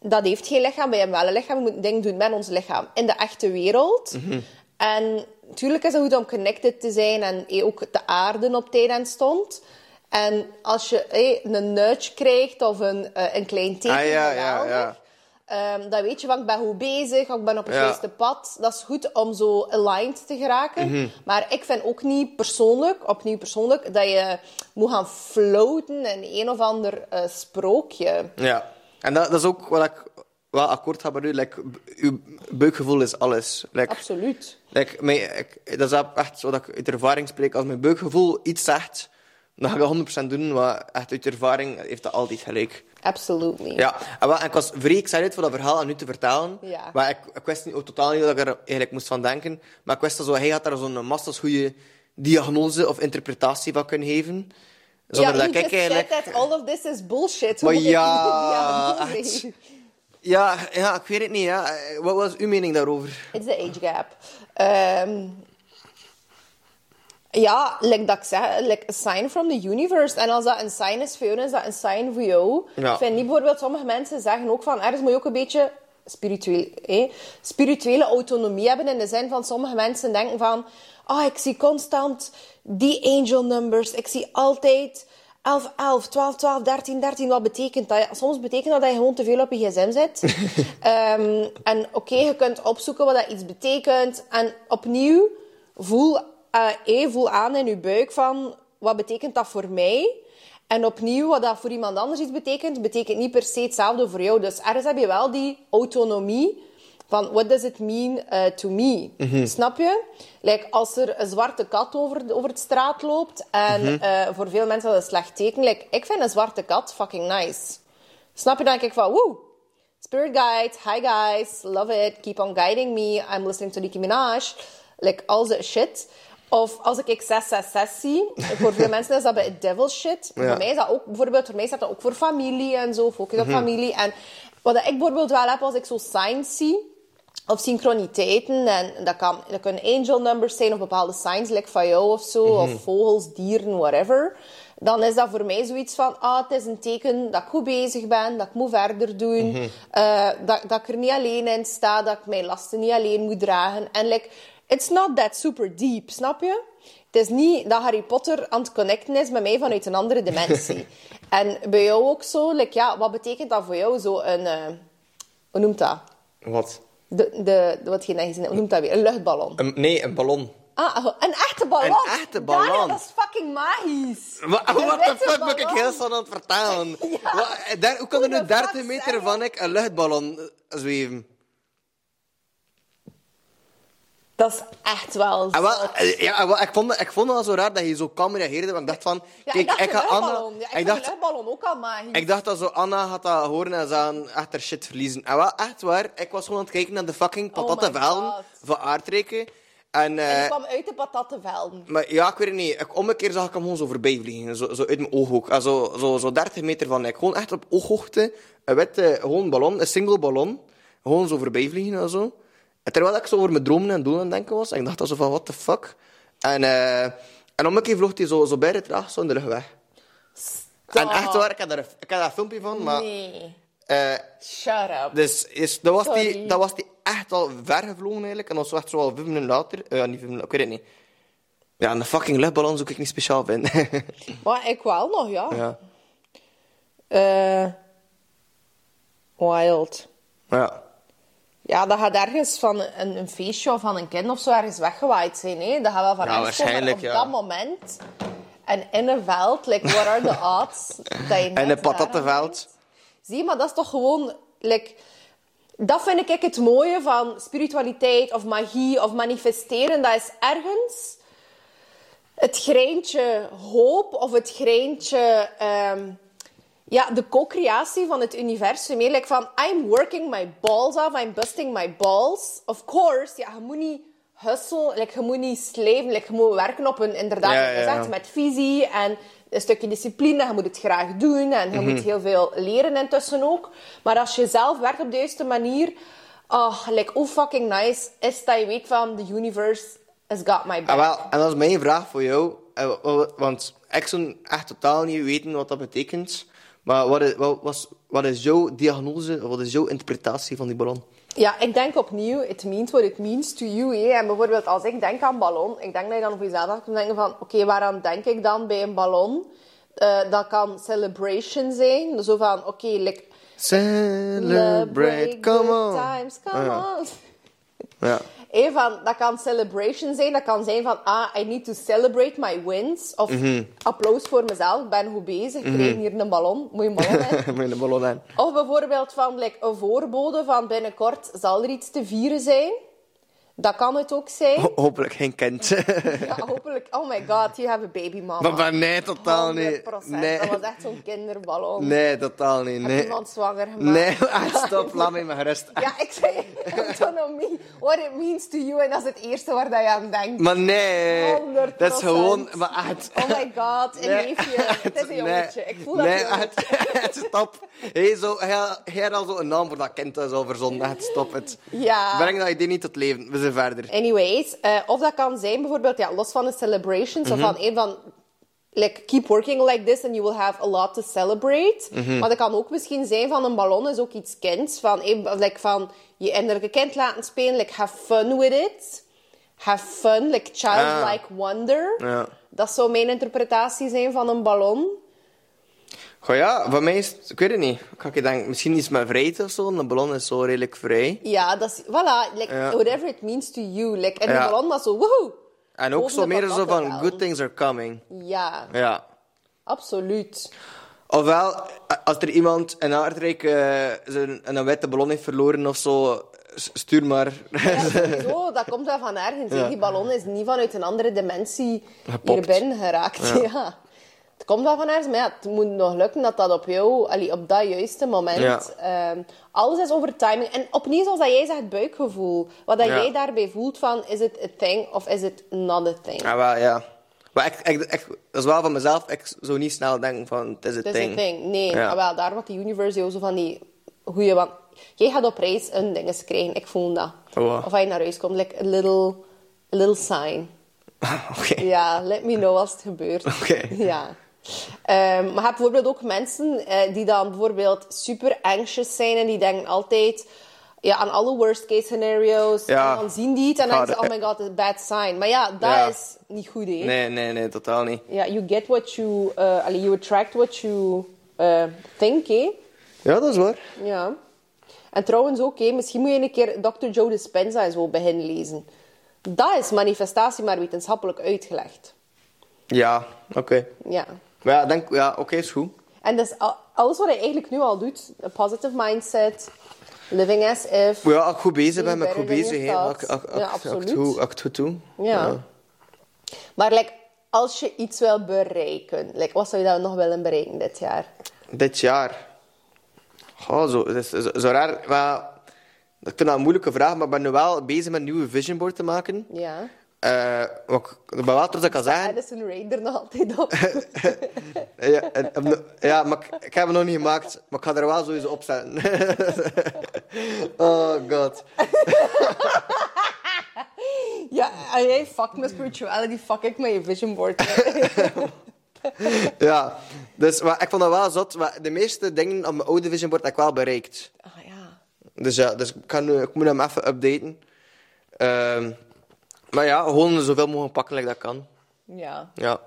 dat heeft geen lichaam. Wij hebben wel een lichaam, we moeten dingen doen met ons lichaam. In de echte wereld. En natuurlijk is het goed om connected te zijn en ook te aarden op tijd en stond. En als je hé, een nudge krijgt of een, eh, een klein teken, Ah, ja, ja, ja. Ehm, dan weet je van, ik ben goed bezig, ik ben op het Ja. juiste pad. Dat is goed om zo aligned te geraken. Mhm. Maar ik vind ook niet persoonlijk, opnieuw persoonlijk, dat je moet gaan floaten in een of ander eh, sprookje. Ja. En dat, dat is ook wat ik wel akkoord ga met u. Like, uw buikgevoel is alles. Like, Absoluut. like, mijn, ik, dat is echt zo dat ik uit ervaring spreek. Als mijn buikgevoel iets zegt, dan ga ik dat 100% doen. Maar echt uit ervaring heeft dat altijd gelijk. Absolutely. Ja, en, wel, en ik was vrij excited voor dat verhaal aan u te vertellen. Ja. Maar ik, ik wist niet, ook totaal niet dat ik er eigenlijk moest van denken. Maar ik wist dat zo, hij had daar zo'n massas goede diagnose of interpretatie van kunnen geven. Zonder ja, dat ik eigenlijk... that all of this is bullshit. Maar ja, echt. Ja, ja, ik weet het niet. Ja. Wat was uw mening daarover? It's the age gap. Ehm, ja, like dat ik zeg, like a sign from the universe. En als dat een sign is voor jou, is dat een sign voor jou. Ja. Ik vind niet bijvoorbeeld, sommige mensen zeggen ook van, ergens moet je ook een beetje spiritueel, eh, spirituele autonomie hebben. In de zin van, sommige mensen denken van, oh, ik zie constant die angel numbers. Ik zie altijd 11, 11, 12, 12, 13, 13. Wat betekent dat? Ja, soms betekent dat dat je gewoon te veel op je gsm zit. Ehm, en oké, je kunt opzoeken wat dat iets betekent. En opnieuw, voel, eh, voel aan in je buik van, wat betekent dat voor mij? En opnieuw, wat dat voor iemand anders iets betekent, betekent niet per se hetzelfde voor jou. Dus ergens heb je wel die autonomie van what does it mean uh, to me? Snap je? Like, als er een zwarte kat over, de- over de straat loopt en eh, voor veel mensen dat een slecht teken. Like, ik vind een zwarte kat fucking nice. Snap je? Dan denk ik van, woe, Spirit guide, hi guys, love it, keep on guiding me, I'm listening to Nicki Minaj. Like, al the shit. Of als ik 666 zie, voor veel mensen is dat bij devil shit. Ja. Voor mij is dat ook, bijvoorbeeld, voor mij staat dat ook voor familie en zo, focus Mhm. op familie. En wat ik bijvoorbeeld wel heb als ik zo signs zie, of synchroniteiten, en dat, kan, dat kunnen angel numbers zijn of bepaalde signs, like van jou of zo, Mhm. of vogels, dieren, whatever. Dan is dat voor mij zoiets van, ah, het is een teken dat ik goed bezig ben, dat ik moet verder doen, Mhm. eh, dat, dat ik er niet alleen in sta, dat ik mijn lasten niet alleen moet dragen. En like, it's not that super deep, snap je? Het is niet dat Harry Potter aan het connecten is met mij vanuit een andere dimensie. en bij jou ook zo, like, ja, wat betekent dat voor jou, zo een, eh, hoe noemt dat? Wat? De, de, de, wat je net gezien hebt, hoe noemt dat weer? Een luchtballon. Een- nee, een ballon. Ah, een echte ballon. Een echte ballon. Daniel, dat is fucking magisch. Wat witte fuck ben ik heel snel aan het vertalen? Wat- daar, hoe kan er nu de fuck 30 meter van ik een luchtballon eh, zweven? Dat is echt wel En wel, eh, ja, en wel, ik, vond, het- ik vond het wel zo raar dat je zo kalm reageerde. Want ik dacht van... Ja, kijk, ik dacht ik een ga Anna... Ja, ik, dacht, de luchtballon ook al magisch. ik dacht dat zo Anna had dat horen en ze gaan echt haar shit verliezen. En wel, echt waar. Ik was gewoon aan het kijken naar de fucking Oh patattenvelden van Aardrijken. En... En eh, die kwam uit de patattenvelden. Maar ja, ik weet het niet. Ik, om een keer zag ik hem gewoon zo voorbij vliegen. Zo, zo uit mijn ooghoek. Zo, zo, zo 30 meter van ik. Gewoon echt op ooghoogte. Een witte gewoon ballon. Een single ballon. Gewoon zo voorbij vliegen en zo. En terwijl ik zo over mijn dromen en doelen aan het denken was. En ik dacht dan zo van, what the fuck. En, eh, en om een keer vloog hij zo, zo bij de traag zo in de lucht weg. En echt waar, ik heb daar, een- ik heb daar een filmpje van. Maar, Nee. eh, Shut up. dus is, dat, was die, dat was die echt al ver gevlogen eigenlijk. En dat was echt zo al vijf minuten later. Eh, ja, niet vijf minuten, ik weet het niet. Ja, een fucking luchtballon zou ik niet speciaal vinden. Maar ik wel nog, ja. ja. Wild. Ja. Ja, dat gaat ergens van een, een feestje of van een kind of zo ergens weggewaaid zijn. Hè? Dat gaat wel van Ja, ergens komen waarschijnlijk, op ja. dat moment. En in een veld, like, what are the odds? Dat je een patattenveld. daar Zie, maar dat is toch gewoon... Like, dat vind ik het mooie van spiritualiteit of magie of manifesteren. Dat is ergens het greintje hoop of het greintje... ehm, ja, de co-creatie van het universum. Meer like van, I'm working my balls off, I'm busting my balls. Of course, ja, je moet niet hustle, like, je moet niet sleven, like, je moet werken op een, inderdaad, Ja, met visie en een stukje discipline. Je moet het graag doen en je Mhm. moet heel veel leren intussen ook. Maar als je zelf werkt op de juiste manier, oh, like, hoe fucking nice is dat je weet van, the universe has got my back. Ah, wel, en dat is mijn vraag voor jou. Eh, wa- wa- Want ik zou echt totaal niet weten wat dat betekent. Maar wat is, wat, was- wat is jouw diagnose, wat is jouw interpretatie van die ballon? Ja, ik denk opnieuw, it means what it means to you. Hè. En bijvoorbeeld als ik denk aan ballon, ik denk dat je dan voor jezelf gaat denken van, oké, waaraan denk ik dan bij een ballon? Eh, dat kan celebration zijn. Zo van, oké, like, Celebrate, come on. times, come Ja. on. Ja. Van, dat kan celebration zijn. Dat kan zijn van, ah, I need to celebrate my wins. Of Mhm. applaus voor mezelf, ik ben goed bezig. Ik kreeg hier een ballon. Moet je een ballon hebben? Een ballon. Of bijvoorbeeld van like, een voorbode van binnenkort zal er iets te vieren zijn. Dat kan het ook zijn. Ho- hopelijk geen kind. Ja, hopelijk. Oh my god, you have a baby mama. maar, maar nee, totaal niet. 100%. Nee, Dat was echt zo'n kinderballon. nee totaal niet. Heb Nee, iemand zwanger gemaakt? nee echt, stop. Laat mij maar gerust. Ja, ik zei autonomie. What it means to you. En dat is het eerste waar dat je aan denkt. Maar nee, 100%. dat is gewoon... Maar echt... Oh my god, een Nee, neefje. Het is een jongetje. Ik voel dat nee, echt, stop. Hey, zo, hij, hij had al zo een naam voor dat kind zo verzonnen. Stop het. Ja. Breng dat idee niet tot leven. We zijn verder. Anyways, eh, of dat kan zijn bijvoorbeeld, ja, los van de celebrations, Mhm. of van een van, like, keep working like this and you will have a lot to celebrate. Mhm. Maar dat kan ook misschien zijn van een ballon is ook iets kinds, van, like, van je innerlijke kind laten spelen, like, have fun with it. Have fun, like childlike wonder. Ah. Ja. Dat zou mijn interpretatie zijn van een ballon. Goh ja, voor mij is het... Ik weet het niet. Ik denken, misschien iets met vrijheid of zo. Een ballon is zo redelijk vrij. Ja, dat is, voilà, like, Ja. whatever it means to you. Like, en Ja. die ballon was zo, woehoe. En ook zo meer zo van, good things are coming. Ja, Ja. absoluut. Ofwel, als er iemand in Aardrijk zijn, een witte ballon heeft verloren of zo, stuur maar. Ja, sowieso, dat komt wel van ergens. Ja. Die ballon is niet vanuit een andere dimensie Gepopt. hier binnen geraakt. Ja. komt wel van ergens, maar ja, het moet nog lukken dat dat op jou, allee, op dat juiste moment, Ja. ehm, alles is over timing. En opnieuw, zoals dat jij zegt, buikgevoel. Wat dat Ja. jij daarbij voelt van, is het a thing of is het not a thing? Ja, wel, ja. Maar ik, ik, ik- dat is wel van mezelf. Ik zou niet snel denken van, het is het Het is ding. een thing. Nee, Ja. maar wel, daar wat de universe zo van die goeie... Want jij gaat op reis een dinges krijgen, ik voel dat. Oh, wow. Of als je naar huis komt, like a little, a little sign. Oké. Ja, let me know als het gebeurt. Oké. Ja. Ehm, maar je hebt bijvoorbeeld ook mensen eh, die dan bijvoorbeeld super anxious zijn en die denken altijd ja, aan alle worst case scenario's. Ja. En dan zien die het en dan denken ze, oh my god, it's a bad sign. Maar ja, dat Ja. is niet goed, hè. Nee, nee, nee, totaal niet. Ja, you get what you... allee, you attract what you eh, think, hè. Ja, dat is waar. Ja. En trouwens ook, hè, misschien moet je een keer Dr. Joe Dispenza en zo beginnen lezen. Dat is manifestatie maar wetenschappelijk uitgelegd. Ja, oké. Ja. Maar ja, denk, ja, oké, is goed. En dus al- alles wat hij eigenlijk nu al doet, een positive mindset, living as if. Ja, als ik goed bezig ben, ben ik goed bezig. ik- Ja, absoluut. goed- als ik het goed doe. Ja. Maar like, als je iets wil bereiken, like, wat zou je dan nog willen bereiken dit jaar? Dit jaar. Oh, zo, is zo, zo raar. Maar, ik vind dat een moeilijke vraag, maar ik ben nu wel bezig met een nieuwe vision board te maken. Ja. Eh, wat trots dat ik kan zeggen. Addison Ray er nog altijd op. Ja, en- en- ja, maar ik, ik heb het nog niet gemaakt, maar ik ga er wel sowieso op zetten. oh god. ja, en jij fuck met spirituality, fuck ik met je vision board. Ja, dus maar ik vond dat wel zot. Maar de meeste dingen op mijn oude vision board heb ik wel bereikt. ah ja. Dus ja, dus ik, kan, nu- ik moet hem even updaten. Ehm, maar ja, gewoon zoveel mogelijk pakken like dat kan. Ja. Ja.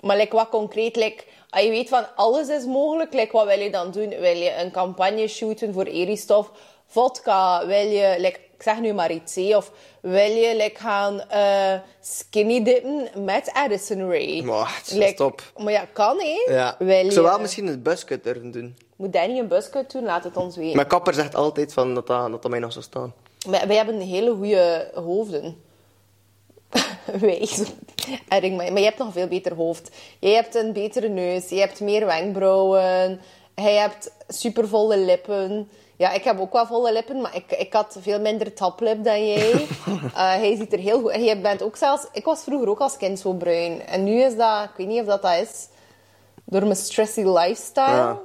Maar like, wat concreet, like, als je weet van alles is mogelijk, like, wat wil je dan doen? Wil je een campagne shooten voor Eristof? Vodka? Wil je, like, ik zeg nu maar iets, hè, of wil je like, gaan eh, skinny dippen met Addison Ray? Maar het is Like, top. Maar ja, kan hè? ja. Wil Ik zou wel je- misschien een buscut durven doen. Moet Danny een buscut doen? Laat het ons weten. Mijn kapper zegt altijd van dat, dat, dat dat mij nog zou staan. Wij, wij hebben hele goede hoofden. Wij. zo Erg, maar, je hebt nog een veel beter hoofd. Jij hebt een betere neus, je hebt meer wenkbrauwen, hij hebt supervolle lippen. Ja, ik heb ook wel volle lippen, maar ik, ik had veel minder taplip dan jij. Eh, hij ziet er heel goed en jij bent ook zelfs... Ik was vroeger ook als kind zo bruin. En nu is dat... Ik weet niet of dat, dat is door mijn stressy lifestyle. Ja.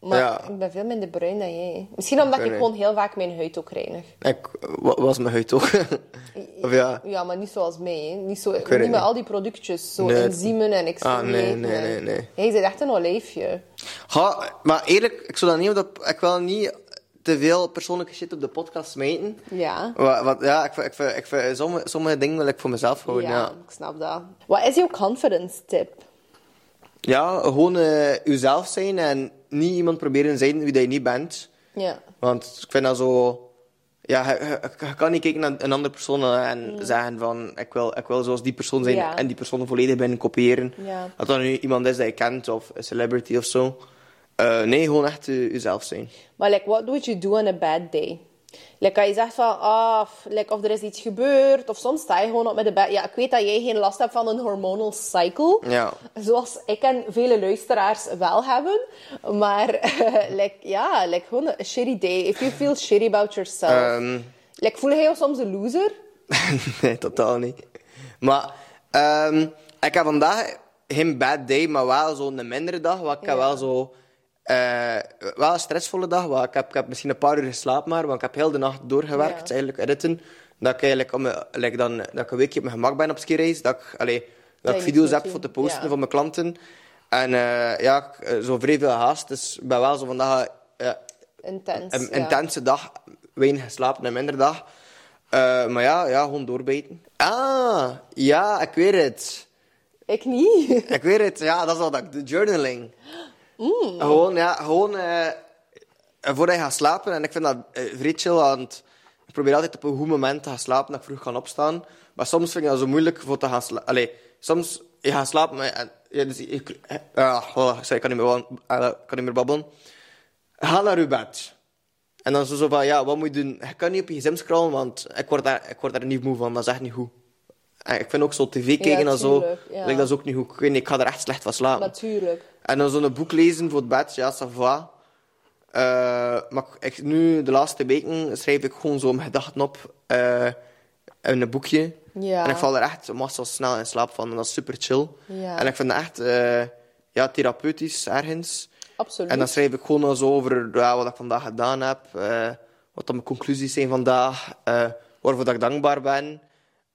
Maar Ja. ik ben veel minder bruin dan jij. Misschien omdat ik nee. gewoon heel vaak mijn huid ook reinig. Ik wa- was mijn huid toch? of ja. Ja, maar niet zoals mij. Hè. Niet, zo, niet met al die productjes. Zo Nee. enzymen en extra. Ah, nee, nee, nee, nee. Jij bent echt een olijfje. Ha, maar eerlijk, ik zou dat niet... Ik wil niet te veel persoonlijke shit op de podcast smijten. Ja. Wat, wat, ja, ik, ik, ik, sommige, sommige dingen wil ik voor mezelf houden, ja, ja. ik snap dat. Wat is jouw confidence tip? Ja, gewoon eh jezelf zijn en niet iemand proberen te zijn wie dat je niet bent. Ja. Want ik vind dat zo... Ja, je, je- je kan niet kijken naar een andere persoon en zeggen van... Ik wil, ik wil zoals die persoon zijn Mm. Ja. en die persoon volledig binnen kopiëren. Ja. Dat dat nu iemand is dat je kent of een celebrity of zo. Eh, nee, gewoon echt eh, jezelf zijn. Maar like, what would you do on a bad day? Like, als je zegt van, ah, like, of er is iets gebeurd, of soms sta je gewoon op met de bed. Ja, ik weet dat jij geen last hebt van een hormonal cycle. Ja. Zoals ik en vele luisteraars wel hebben. Maar, like, ja, like, gewoon een shitty day. If you feel shitty about yourself. Ehm, like, voel jij je soms een loser? nee, totaal niet. Maar ehm, ik heb vandaag geen bad day, maar wel zo'n mindere dag. Want ik Ja. wel zo... eh, wel een stressvolle dag. Want ik, heb, ik heb misschien een paar uur geslapen maar, want ik heb heel de nacht doorgewerkt, Ja. eigenlijk ritten. Dat ik eigenlijk om, like dan, dat ik een weekje op mijn gemak ben op skireis. Dat ik, allee, dat ik video's heb voor te posten Ja. voor mijn klanten. En eh, ja, eh, zo vrij veel haast. Dus ik ben wel zo vandaag... Intens. een intense dag, weinig geslapen en minder dag. Maar ja, ja, gewoon doorbijten. Ah, ja, ik weet het. Ik niet. Ik weet het, ja, dat is wat ik doe. Journaling. Gewoon, ja, gewoon eh, voordat je gaat slapen. En ik vind dat eh, vrij want ik probeer altijd op een goed moment te gaan slapen, dat ik vroeg kan opstaan. Maar soms vind ik dat zo moeilijk voor te gaan slapen. Allee, soms je gaat slapen, maar... en- ja, dus, ik, eh, ja, oh, sorry, ik kan niet meer, eh, ik kan niet meer babbelen. Ga naar je bed. En dan zo zo van, ja, wat moet je doen? Je kan niet op je gsm scrollen, want ik word daar, ik word daar niet moe van. Dat is echt niet goed. En ik vind ook zo tv kijken en zo. ja. like, dat is ook niet goed. Ik, ik ga er echt slecht van slapen. Natuurlijk. En dan zo'n boek lezen voor het bed, ja, ça va. Eh, maar ik, nu, de laatste weken, schrijf ik gewoon zo mijn gedachten op eh, in een boekje. Ja. En ik val er echt massaal snel in slaap van. En dat is super chill. Ja. En ik vind het echt eh, ja, therapeutisch ergens. Absoluut. En dan schrijf ik gewoon zo over ja, wat ik vandaag gedaan heb. wat dan mijn conclusies zijn vandaag. waarvoor dat ik dankbaar ben.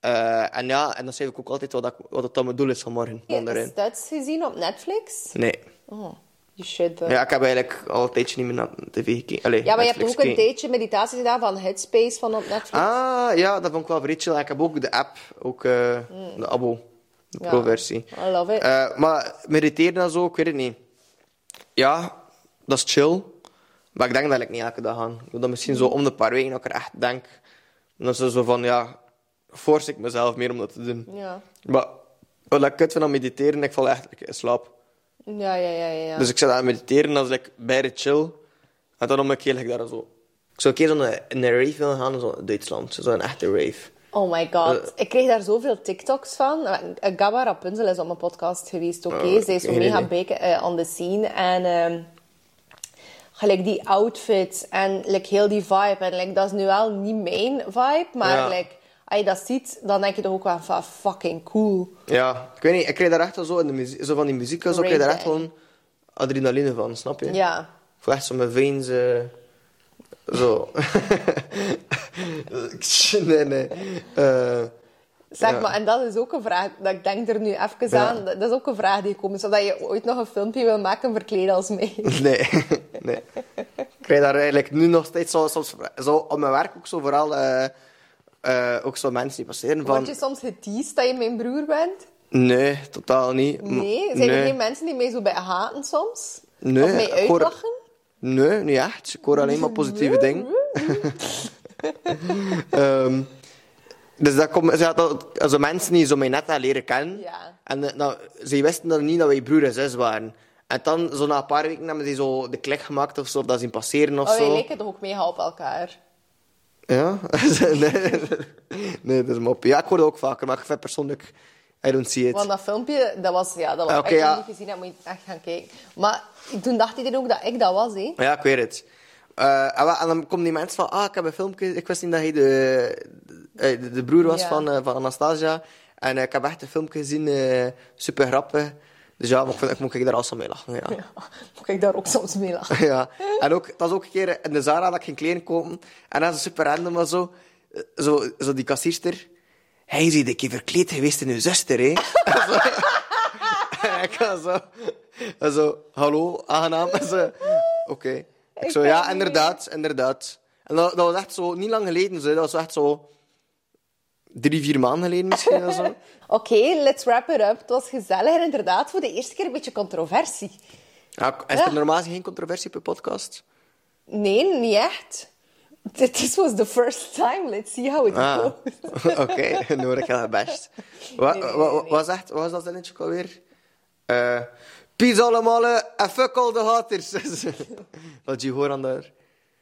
Eh, en ja, en dan schrijf ik ook altijd wat, ik, wat het dan mijn doel is van morgen. onderin. Is dat gezien op Netflix? Nee. Oh, you should. though. Ja, ik heb eigenlijk al een tijdje niet meer naar tv gekeken. Allee, Ja, maar je hebt ook een tijdje meditatie gedaan van Headspace van op Netflix. Ah, ja, dat vond ik wel vrij chill. En ik heb ook de app, ook eh, de abo, de Ja. pro-versie. I love it. Eh, maar mediteren en zo, ik weet het niet. Ja, dat is chill. Maar ik denk dat ik niet elke dag aan. Ik doe dat misschien zo om de paar weken dat ik er echt denk. En dan is het zo van, ja, force ik mezelf meer om dat te doen. ja. Maar wat ik kut vind aan mediteren, ik val echt in slaap. Ja, ja, ja, ja. Dus ik zit aan het mediteren als ik bij de chill. En dan om een keer like, daar zo. Ik zou een keer zo'n in een rave willen gaan in zo Duitsland. Zo'n echte rave. Oh my Eh. god. Ik kreeg daar zoveel TikToks van. Eh, Gabba Rapunzel is op mijn podcast geweest. Oké, Oh, zij is zo mega big eh, on the scene. En ehm, gelijk die outfits en like, heel die vibe. En like, dat is nu wel niet mijn vibe, maar Ja. like, als je dat ziet, dan denk je toch ook wel van fucking cool. Ja, ik weet niet. Ik krijg daar echt wel zo, in de muziek, zo van die muziek, zo krijg je daar echt gewoon adrenaline van, snap je? Ja. Voel echt zo mijn veins... eh, zo. nee, nee. Eh, Zeg Ja. maar, en dat is ook een vraag, dat ik denk er nu even Ja. aan. Dat is ook een vraag die komt. Zodat je ooit nog een filmpje wil maken verkleed als mij. nee, nee. Ik krijg daar eigenlijk nu nog steeds zo, soms, zo op mijn werk ook zo vooral... eh, eh, ook zo mensen die passeren van... Word je soms geteased dat je mijn broer bent? Nee, totaal niet. Nee? Zijn er nee. geen mensen die mij zo bij haten soms? Nee, of mij uitlachen? Nee, niet echt. Ik hoor alleen maar positieve dingen. Ehm, dus dat komt, ja, dat, also mensen die zo mij net leren kennen. Ja. En eh, nou, ze wisten dan niet dat wij broer en zus waren. En dan, zo na een paar weken, hebben ze zo de klik gemaakt of zo, of dat zien passeren of Oh, wij zo. lijken toch ook mega op elkaar? Ja? nee, nee, dat is mop. Ja, ik hoor dat ook vaker, maar ik vind persoonlijk, I don't see it. Want dat filmpje, dat was, ja, dat was Ah, ja. niet gezien. Dat moet je echt gaan kijken. Maar toen dacht iedereen ook dat ik dat was, hè. Ja, ik weet het. Eh, en, dan komen die mensen van, ah, ik heb een filmpje, ik wist niet dat hij de, eh, de, de broer was Ja. van, eh, van Anastasia. En ik heb echt een filmpje gezien, super grappig. Dus ja, ik, moet ik daar alsem mee lachen. Ja. Moet ik daar ook soms mee lachen? ja. En ook, het was ook een keer in de Zara dat ik ging kleren kopen. En dat is super random, maar zo, eh, zo, zo die kassierster. Hij is een keer verkleed geweest in uw zuster, hè? En ik was zo, en zo, hallo, aangenaam. En zo, Oké. Ik Ik zo, ja, inderdaad, inderdaad. En dat, dat was echt zo, niet lang geleden, zo, dat was echt zo drie, vier maanden geleden misschien. of zo. Oké, let's wrap it up. Het was gezellig en inderdaad voor de eerste keer een beetje controversie. Ja, is Ja. er normaal geen controversie op je podcast? Nee, niet echt. This was the first time. Let's see how it Ah, goes. oké, ik heel best. Wat Nee, nee, nee, was echt, wat was dat zinnetje alweer? Eh Peace allemaal eh, en fuck all the haters. dat je hoort aan daar.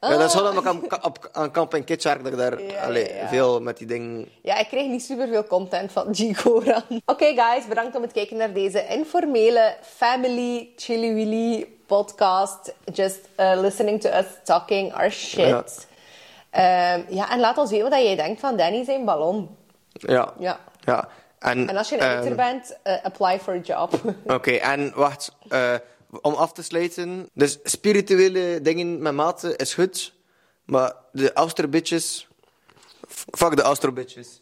Ja, dat is gewoon omdat ik aan, op, aan Kamp en werk, dat ik daar. Ja, allee, ja, ja. veel met die dingen... Ja, ik kreeg niet superveel content van G. Goran. Oké, guys, bedankt om het kijken naar deze informele family chilly willy podcast. Just uh, listening to us talking our shit. Ja. Ja. ja, en laat ons weten wat jij denkt van Danny zijn ballon. Ja. Ja. ja. En, En als je een ehm, editor bent, uh, apply for a job. Oké, en wacht. eh, om af te sluiten. Dus spirituele dingen met mate is goed. Maar de Austro bitches... f- Fuck de Austro bitches.